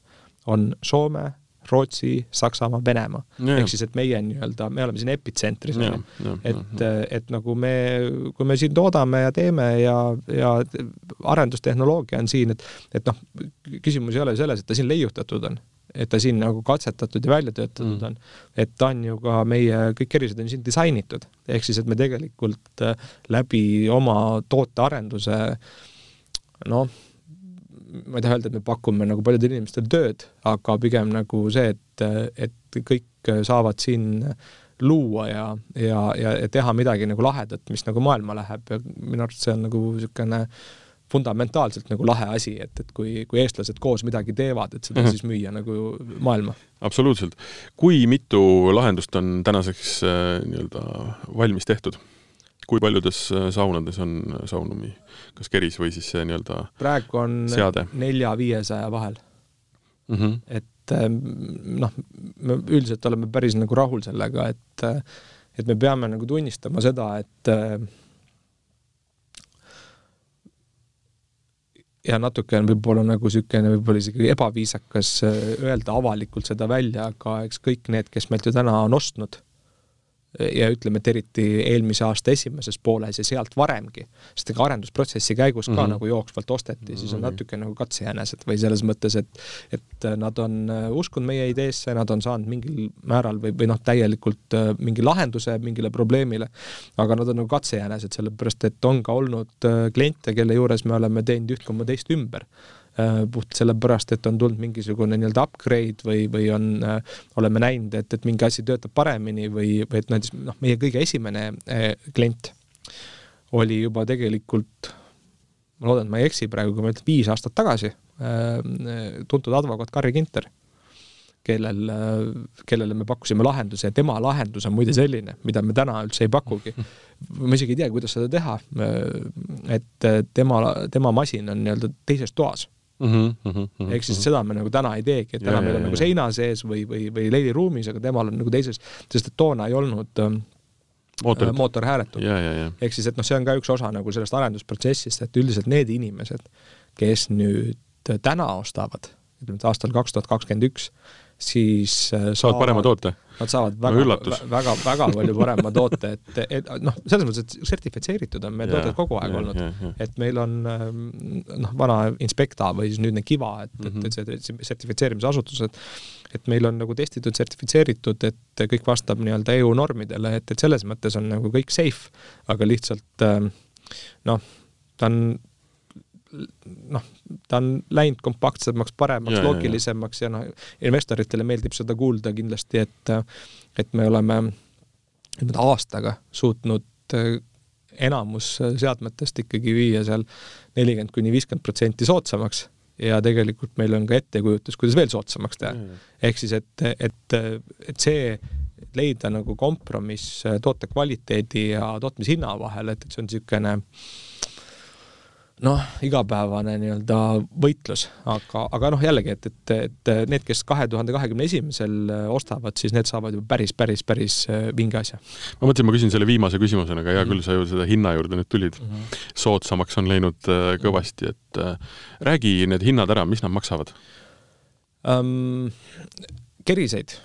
on Soome, Rootsi, Saksamaa, Venemaa. ehk siis, et meie nii-öelda, me oleme siin epitsentris, on ju. et, et nagu me, kui me siin toodame ja teeme ja, ja arendustehnoloogia on siin, et, et noh, küsimus ei ole selles, et ta siin leiutatud on, et ta siin nagu katsetatud ja välja töötatud mm. on, et ta on ju ka meie, kõik erised on siin disainitud, ehk siis, et me tegelikult läbi oma tootearenduse noh, ma ei taha öelda, et me pakume nagu paljudele inimestele tööd, aga pigem nagu see, et, et kõik saavad siin luua ja, ja, ja, teha midagi nagu lahedat, mis nagu maailma läheb ja minu arust see on nagu niisugune fundamentaalselt nagu lahe asi, et, et kui, kui eestlased koos midagi teevad, et seda mm -hmm. siis müüa nagu maailma. absoluutselt. kui mitu lahendust on tänaseks äh, nii-öelda valmis tehtud? Kui paljudes äh, saunades on äh, saunumi, kas keris või siis see nii-öelda praegu on nelja-viiesaja vahel mm. -hmm. et ähm, noh, me üldiselt oleme päris nagu rahul sellega, et äh, et me peame nagu tunnistama seda, et ja natuke on võib-olla nagu niisugune võib-olla isegi ebaviisakas öelda avalikult seda välja, aga eks kõik need, kes meilt ju täna on ostnud ja ütleme, et eriti eelmise aasta esimeses pooles ja sealt varemgi, sest ega arendusprotsessi käigus ka mm -hmm. nagu jooksvalt osteti siis on mhm. natuke nagu katsejänesed või selles mõttes, et et nad on äh, uskunud meie ideesse, nad on saanud mingil määral või, või noh, täielikult äh, mingi lahenduse mingile probleemile, aga nad on nagu katsejänesed, sellepärast et on ka olnud äh, kliente, kelle juures me oleme teinud üht koma teist ümber puht sellepärast, et on tulnud mingisugune nii-öelda upgrade või, või on, äh, oleme näinud, et, et mingi asi töötab paremini või, või et näiteks noh, meie kõige esimene äh, klient oli juba tegelikult, ma loodan, et ma ei eksi praegu, kui ma ütlen viis aastat tagasi, tuntud advokaat Carri Ginter, kellel, kellele me pakkusime lahenduse ja tema lahendus on muide selline, mida me täna üldse ei pakugi. ma isegi ei tea, kuidas seda teha. et tema, tema masin on nii-öelda teises toas Mm -hmm, ehk siis seda me nagu täna ei teegi, et täna ja, meil on ja, nagu seina sees või, või, või leiliruumis, aga temal on nagu teises, sest et toona ei olnud ähm, mootor, mootor hääletud. ehk siis, et noh, see on ka üks osa nagu sellest arendusprotsessist, et üldiselt need inimesed, kes nüüd täna ostavad, ütleme, et aastal kaks tuhat kakskümmend üks, siis äh, saavad parema toote? Nad saavad väga, väga, väga palju parema toote, et, et noh, selles mõttes, et sertifitseeritud on meie tooted kogu aeg ja, olnud. et meil on ähm, noh, vana Inspekta või siis nüüdne Kiva, et mm, -hmm. et, et see sertifitseerimisasutused, et meil on nagu testitud, sertifitseeritud, et kõik vastab nii-öelda EU normidele, et, et selles mõttes on nagu kõik safe, aga lihtsalt ähm, noh, ta on noh, ta on läinud kompaktsemaks, paremaks, loogilisemaks ja noh, investoritele meeldib seda kuulda kindlasti, et et me oleme nüüd aastaga suutnud äh, enamus seadmetest ikkagi viia seal nelikümmend kuni viiskümmend protsenti soodsamaks ja tegelikult meil on ka ettekujutus, kuidas veel soodsamaks teha. ehk siis, et, et, et see, leida nagu kompromiss toote kvaliteedi ja tootmishinna vahel, et, et see on niisugune äh, noh, igapäevane nii-öelda võitlus, aga, aga noh, jällegi, et, et, et need, kes kahe tuhande kahekümne esimesel ostavad, siis need saavad juba päris, päris, päris äh, vinge asja. ma mõtlesin, ma küsin selle viimase küsimusena, aga hea küll, sa ju seda hinna juurde nüüd tulid mm. -hmm. soodsamaks on läinud äh, kõvasti, et äh, räägi need hinnad ära, mis nad maksavad um,? keriseid,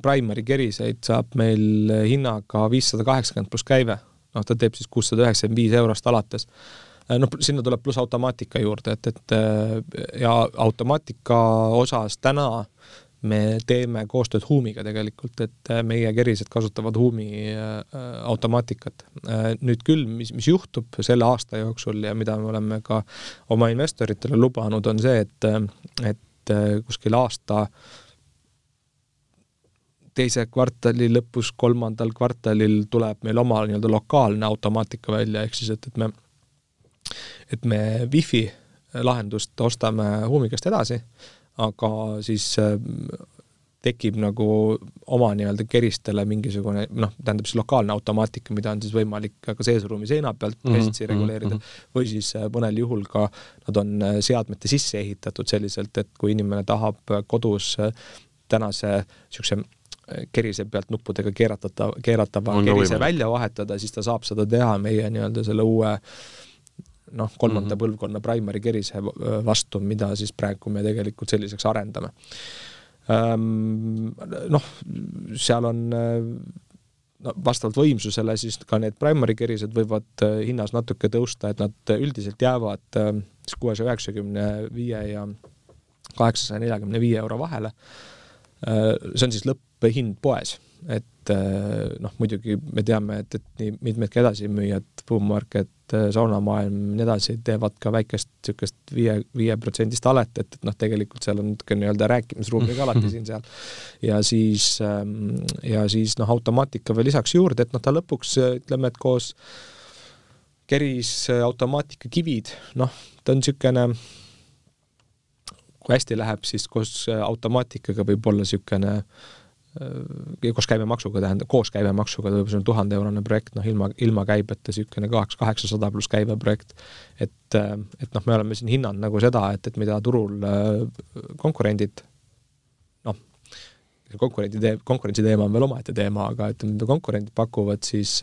primary keriseid saab meil hinnaga viissada kaheksakümmend pluss käive, noh, ta teeb siis kuussada üheksakümmend viis eurost alates Äh, noh, sinna tuleb pluss automaatika juurde, et, et äh, ja automaatika osas täna me teeme koostööd Huumiga tegelikult, et äh, meie kerised kasutavad Huumi automaatikat. nüüd küll, mis, mis juhtub selle aasta jooksul ja mida me oleme ka oma investoritele lubanud, on see, et, et kuskil aasta teise kvartali lõpus, kolmandal kvartalil tuleb meil oma nii-öelda lokaalne automaatika välja, ehk siis et, et me et me wifi lahendust ostame Huumikast edasi, aga siis äh, tekib nagu oma nii-öelda keristele mingisugune noh, tähendab siis lokaalne automaatika, mida on siis võimalik ka seesruumi seina pealt mhm, käsitsi mm -hmm, reguleerida mm -hmm. või siis äh, mõnel juhul ka nad on äh, seadmete sisse ehitatud selliselt, et kui inimene tahab kodus tänase niisuguse kerise pealt nuppudega keeratata, keeratava kerise välja vahetada, siis ta saab seda teha meie nii-öelda selle uue äh, noh, kolmanda mm -hmm. põlvkonna primary kerise vastu, mida siis praegu me tegelikult selliseks arendame. Noh, seal on no vastavalt võimsusele siis ka need primary kerised võivad hinnas natuke tõusta, et nad üldiselt jäävad siis kuuesaja üheksakümne viie ja kaheksasaja neljakümne viie euro vahele. see on siis lõpphind poes, et noh, muidugi me teame, et, et nii mitmedki edasimüüjad, Boom Market, saunamaailm ja nii edasi, teevad ka väikest niisugust viie, viieprotsendist alet, et, et noh, tegelikult seal on natuke nii-öelda rääkimisruumi ka alati [laughs] siin-seal. ja siis, ähm, ja siis noh, automaatika veel lisaks juurde, et noh, ta lõpuks ütleme, et koos keris automaatika kivid, noh, ta on niisugune kui hästi läheb, siis koos automaatikaga võib olla niisugune koos käibemaksuga tähendab, koos käibemaksuga ta võib olla tuhande eurone projekt, noh ilma, ilma käibeta niisugune kaheksa, kaheksasada pluss käibe projekt. et, äh, et noh, me oleme siin hinnanud nagu seda, et, et mida turul äh, konkurendid noh, konkurendi tee-, konkurentsi teema on veel omaette teema, aga ütleme, mida konkurendid pakuvad, siis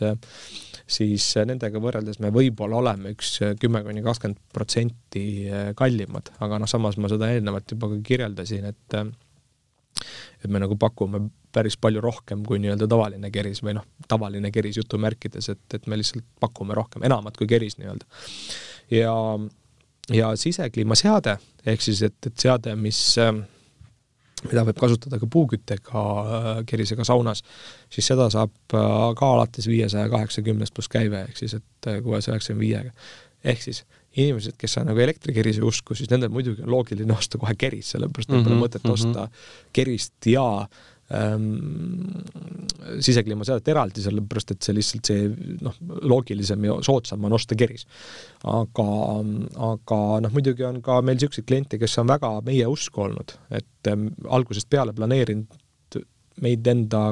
siis nendega võrreldes me võib-olla oleme üks kümme kuni kakskümmend protsenti kallimad, aga noh, samas ma seda eelnevalt juba ka kirjeldasin, et et me nagu pakume päris palju rohkem kui nii-öelda tavaline keris või noh, tavaline keris jutumärkides, et, et me lihtsalt pakume rohkem, enamat kui keris nii-öelda. ja, ja sisekliimaseade, ehk siis et, et seade, mis äh, mida võib kasutada ka puuküttega äh, kerisega saunas, siis seda saab äh, ka alates viiesaja kaheksakümnest pluss käive, ehk siis et äh, kuuesaja üheksakümne viiega. ehk siis inimesed, kes on nagu elektrikerise usku, siis nendel muidugi on loogiline osta kohe keris, sellepärast et mm -hmm, pole mõtet mm -hmm. osta kerist ja ähm, sisekliimaseadet eraldi, sellepärast et see lihtsalt see noh, loogilisem ja soodsam on osta keris. aga, aga noh, muidugi on ka meil niisuguseid kliente, kes on väga meie usku olnud, et ähm, algusest peale planeerinud meid enda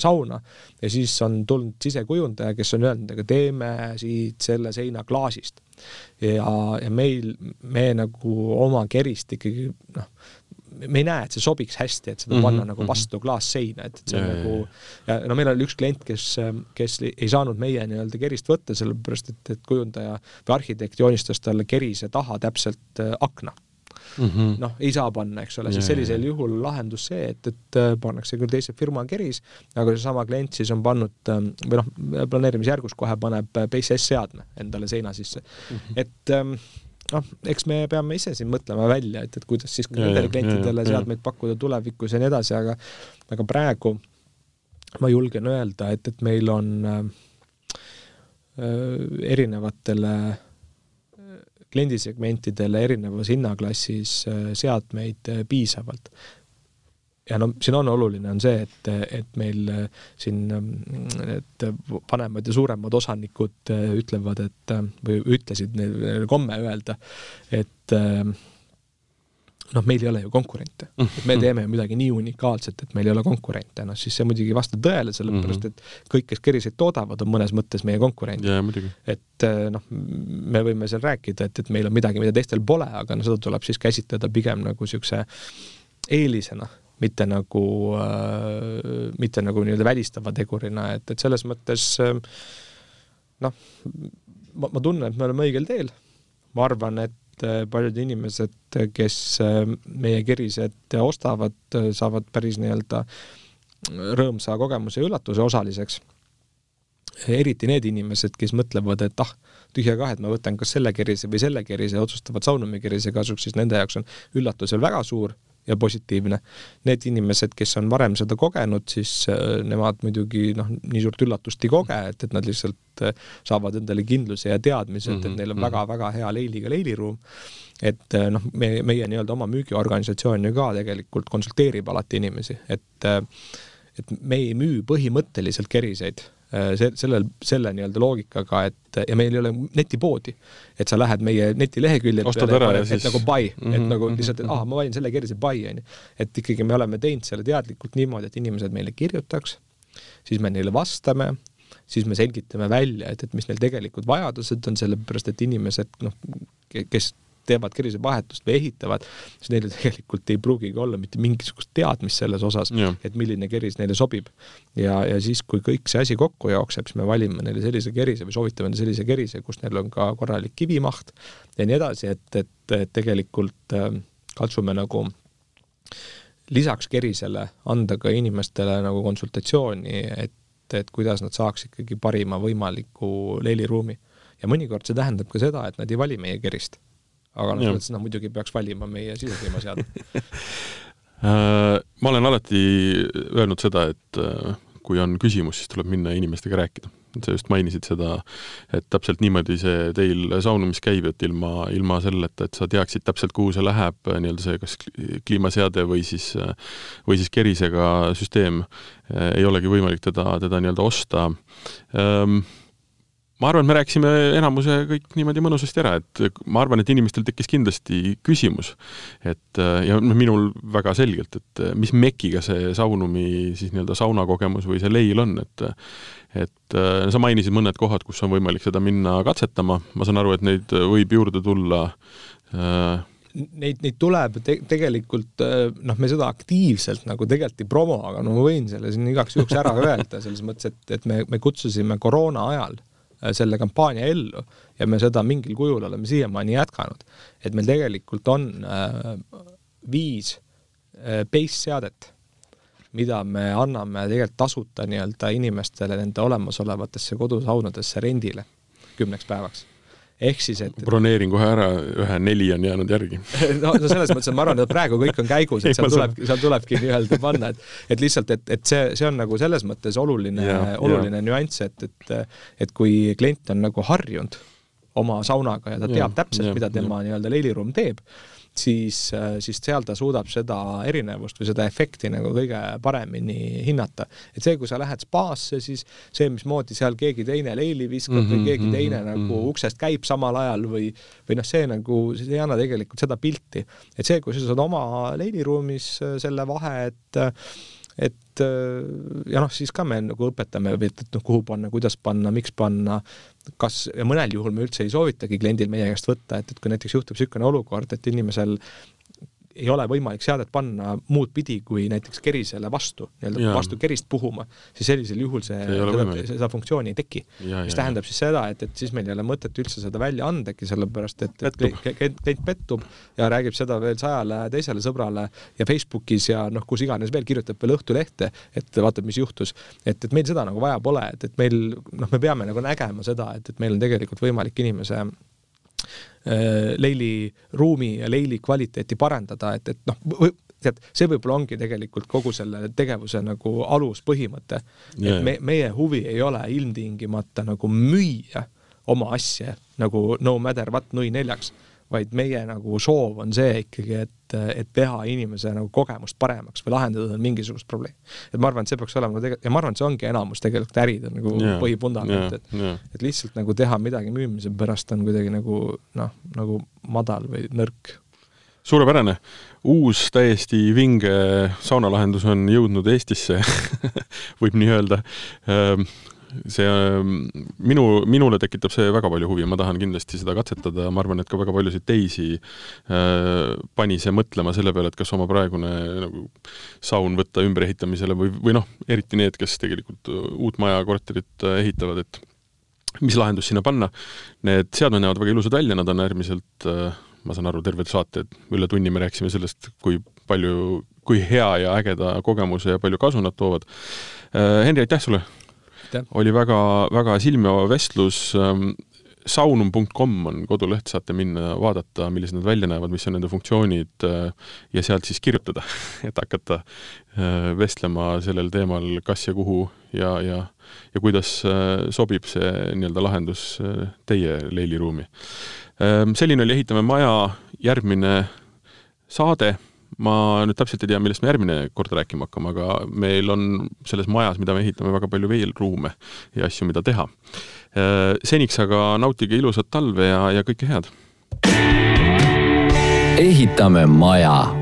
sauna ja siis on tulnud sisekujundaja, kes on öelnud, aga teeme siit selle seina klaasist. ja, ja meil, me nagu oma kerist ikkagi noh, me ei näe, et see sobiks hästi, et seda mm -hmm, panna nagu mhm. vastu klaasseina, et, et see on ja, nagu ja no meil oli üks klient, kes, kes ei saanud meie nii-öelda kerist võtta, sellepärast et, et kujundaja või arhitekt joonistas talle kerise taha täpselt äh, akna mm -hmm. noh, ei saa panna, eks ole, siis sellisel juhul lahendus see, et, et äh, pannakse küll teise firma keris, aga seesama klient siis on pannud ähm, või noh, planeerimisjärgus kohe paneb PCS seadme endale seina sisse mm. -hmm. et ähm, noh, eks me peame ise siin mõtlema välja, et, et kuidas siis ka nendele klientidele seadmeid pakkuda tulevikus ja nii edasi, aga aga praegu ma julgen öelda, et, et meil on äh, erinevatele äh, kliendisegmentidele erinevas hinnaklassis äh, seadmeid äh, piisavalt ja no siin on oluline, on see, et, et meil äh, siin need vanemad ja suuremad osanikud äh, ütlevad, et või ütlesid, neil komme öelda, et äh, noh, meil ei ole ju konkurente. et me teeme midagi nii unikaalset, et meil ei ole konkurente, noh siis see muidugi ei vasta tõele, sellepärast et kõik, kes keriseid toodavad, on mõnes mõttes meie konkurendid. et noh, me võime seal rääkida, et, et meil on midagi, mida teistel pole, aga no seda tuleb siis käsitleda pigem nagu niisuguse eelisena mitte nagu äh,, mitte nagu nii-öelda välistava tegurina, et, et selles mõttes äh, noh, ma, ma tunnen, et me oleme õigel teel. ma arvan, et äh, paljud inimesed, kes äh, meie kerised ostavad, saavad päris nii-öelda rõõmsa kogemuse ja üllatuse osaliseks. eriti need inimesed, kes mõtlevad, et ah, tühja kah, et ma võtan kas selle kerise või selle kerise otsustavad Saunumäe kerise kasuks, siis nende jaoks on üllatus veel väga suur ja positiivne. Need inimesed, kes on varem seda kogenud, siis äh, nemad muidugi noh, nii suurt üllatust ei koge, et, et nad lihtsalt äh, saavad endale kindluse ja teadmise, et, et neil on väga-väga mhm. hea leiliga leiliruum. et äh, noh, me, meie nii-öelda oma müügiorganisatsioon ju ka tegelikult konsulteerib alati inimesi, et et me ei müü põhimõtteliselt keriseid see, sellel, selle nii-öelda loogikaga, et ja meil ei ole netipoodi. et sa lähed meie netileheküljelt ostad ära ja siis nagu buy mm, -hmm, et mhm, nagu mhm, lihtsalt, et ah, ma valin selle kerise buy, on ju. et ikkagi me oleme teinud selle teadlikult niimoodi, et inimesed meile kirjutaks, siis me neile vastame, siis me selgitame välja, et, et mis neil tegelikult vajadused on, sellepärast et inimesed noh, kes teevad kerisevahetust või ehitavad, siis neil tegelikult ei pruugigi olla mitte mingisugust teadmist selles osas, et milline keris neile sobib. ja, ja siis, kui kõik see asi kokku jookseb, siis me valime neile sellise kerise või soovitame neile sellise kerise, kus neil on ka korralik kivimaht ja nii edasi, et, et, et tegelikult äh, katsume nagu lisaks kerisele anda ka inimestele nagu konsultatsiooni, et, et kuidas nad saaks ikkagi parima võimaliku leiliruumi. ja mõnikord see tähendab ka seda, et nad ei vali meie kerist aga noh, mõttes noh, muidugi peaks valima meie sisekliimaseadme [laughs] äh, ma olen alati öelnud seda, et äh, kui on küsimus, siis tuleb minna inimestega rääkida. sa just mainisid seda, et täpselt niimoodi see teil saunumis käib, et ilma, ilma selleta, et sa teaksid täpselt, kuhu see läheb, nii-öelda see kas kliimaseade või siis, või siis kerisega süsteem, ei olegi võimalik teda, teda nii-öelda osta. Ähm, ma arvan, me rääkisime enamuse kõik niimoodi mõnusasti ära, et ma arvan, et inimestel tekkis kindlasti küsimus, et ja noh, minul väga selgelt, et mis mekiga see Saunumi siis nii-öelda saunakogemus või see leil on, et et sa mainisid mõned kohad, kus on võimalik seda minna katsetama, ma saan aru, et neid võib juurde tulla äh, Neid, neid tuleb te tegelikult noh, me seda aktiivselt nagu tegelikult ei promo, aga no ma võin selle siin igaks juhuks ära öelda, selles mõttes, et, et me, me kutsusime koroona ajal Äh, selle kampaania ellu ja me seda mingil kujul oleme siiamaani jätkanud. et meil tegelikult on äh, viis äh, base seadet mida me anname tegelikult tasuta nii-öelda inimestele nende olemasolevatesse kodusaunadesse rendile kümneks päevaks ehk siis, et broneerin kohe ära, ühe neli on jäänud järgi. [laughs] No, no selles mõttes, et ma arvan, et praegu kõik on käigus, et seal tuleb, seal tulebki nii-öelda panna, et et lihtsalt, et, et see, see on nagu selles mõttes oluline, oluline nüanss, et, et et kui klient on nagu harjunud oma saunaga ja ta teab ja, täpselt, mida tema nii-öelda leiliruum teeb, siis, äh, siis seal ta suudab seda erinevust või seda efekti nagu kõige paremini hinnata. et see, kui sa lähed spaasse, siis see, mismoodi seal keegi teine leili viskab mm -hmm, või keegi mhm, teine mm -hmm. nagu mhm. uksest käib samal ajal või, või noh, see nagu, see ei anna tegelikult seda pilti. et see, kui sa saad oma leiliruumis äh, selle vahe, et et ja noh, siis ka me nagu õpetame, et noh, kuhu panna, kuidas panna, miks panna, kas, ja mõnel juhul me üldse ei soovitagi kliendil meie käest võtta, et, et kui näiteks juhtub niisugune olukord, et inimesel ei ole võimalik seadet panna muud pidi kui näiteks kerisele vastu, nii-öelda vastu kerist puhuma, siis sellisel juhul see, see seda, funktsiooni ei teki. mis tähendab siis seda, et, et siis meil ei ole mõtet üldse seda välja andagi, sellepärast et, et klient pettub ja räägib seda veel sajale teisele sõbrale ja Facebookis ja noh, kus iganes veel, kirjutab veel Õhtulehte, et vaatab, mis juhtus. et, et meil seda nagu vaja pole, et, et meil noh, me peame nagu nägema seda, et, et meil on tegelikult võimalik inimese leili ruumi ja leili kvaliteeti parandada, et, et noh, tead, see võib-olla ongi tegelikult kogu selle tegevuse nagu aluspõhimõte. Yeah.. et me, meie huvi ei ole ilmtingimata nagu müüa oma asja nagu no matter what nui neljaks vaid meie nagu soov on see ikkagi, et, et teha inimese nagu kogemust paremaks või lahendada mingisugust probleemi. et ma arvan, et see peaks olema tegelikult, ja ma arvan, et see ongi enamus tegelikult äride nagu yeah, põhipundament, et yeah. et lihtsalt nagu teha midagi müümise pärast on kuidagi nagu noh, nagu madal või nõrk suurepärane, uus täiesti vinge saunalahendus on jõudnud Eestisse [laughs] võib nii öelda ehm, see ähm, minu, minule tekitab see väga palju huvi, ma tahan kindlasti seda katsetada, ma arvan, et ka väga paljusid teisi äh, pani see mõtlema selle peale, et kas oma praegune nagu saun võtta ümberehitamisele või, või noh, eriti need, kes tegelikult uut maja, korterit äh, ehitavad, et mis lahendus sinna panna. Need seadmed näevad väga ilusad välja, nad on äärmiselt äh, ma saan aru, terve saate üle tunni me rääkisime sellest, kui palju, kui hea ja ägeda kogemuse ja palju kasu nad toovad. Äh, Henri, aitäh sulle! Oli väga, väga silmav vestlus ähm, saunum.com on koduleht, saate minna vaadata, millised nad välja näevad, mis on nende funktsioonid äh, ja sealt siis kirjutada, [laughs] et hakata äh, vestlema sellel teemal, kas ja kuhu ja, ja, ja kuidas äh, sobib see nii-öelda lahendus teie leiliruumi. Ähm, selline oli Ehitame maja järgmine saade ma nüüd täpselt ei tea, millest me järgmine kord rääkima hakkame, aga meil on selles majas, mida me ehitame, väga palju veel ruume ja asju, mida teha. Äh, seniks aga nautige ilusat talve ja, ja kõike head! ehitame maja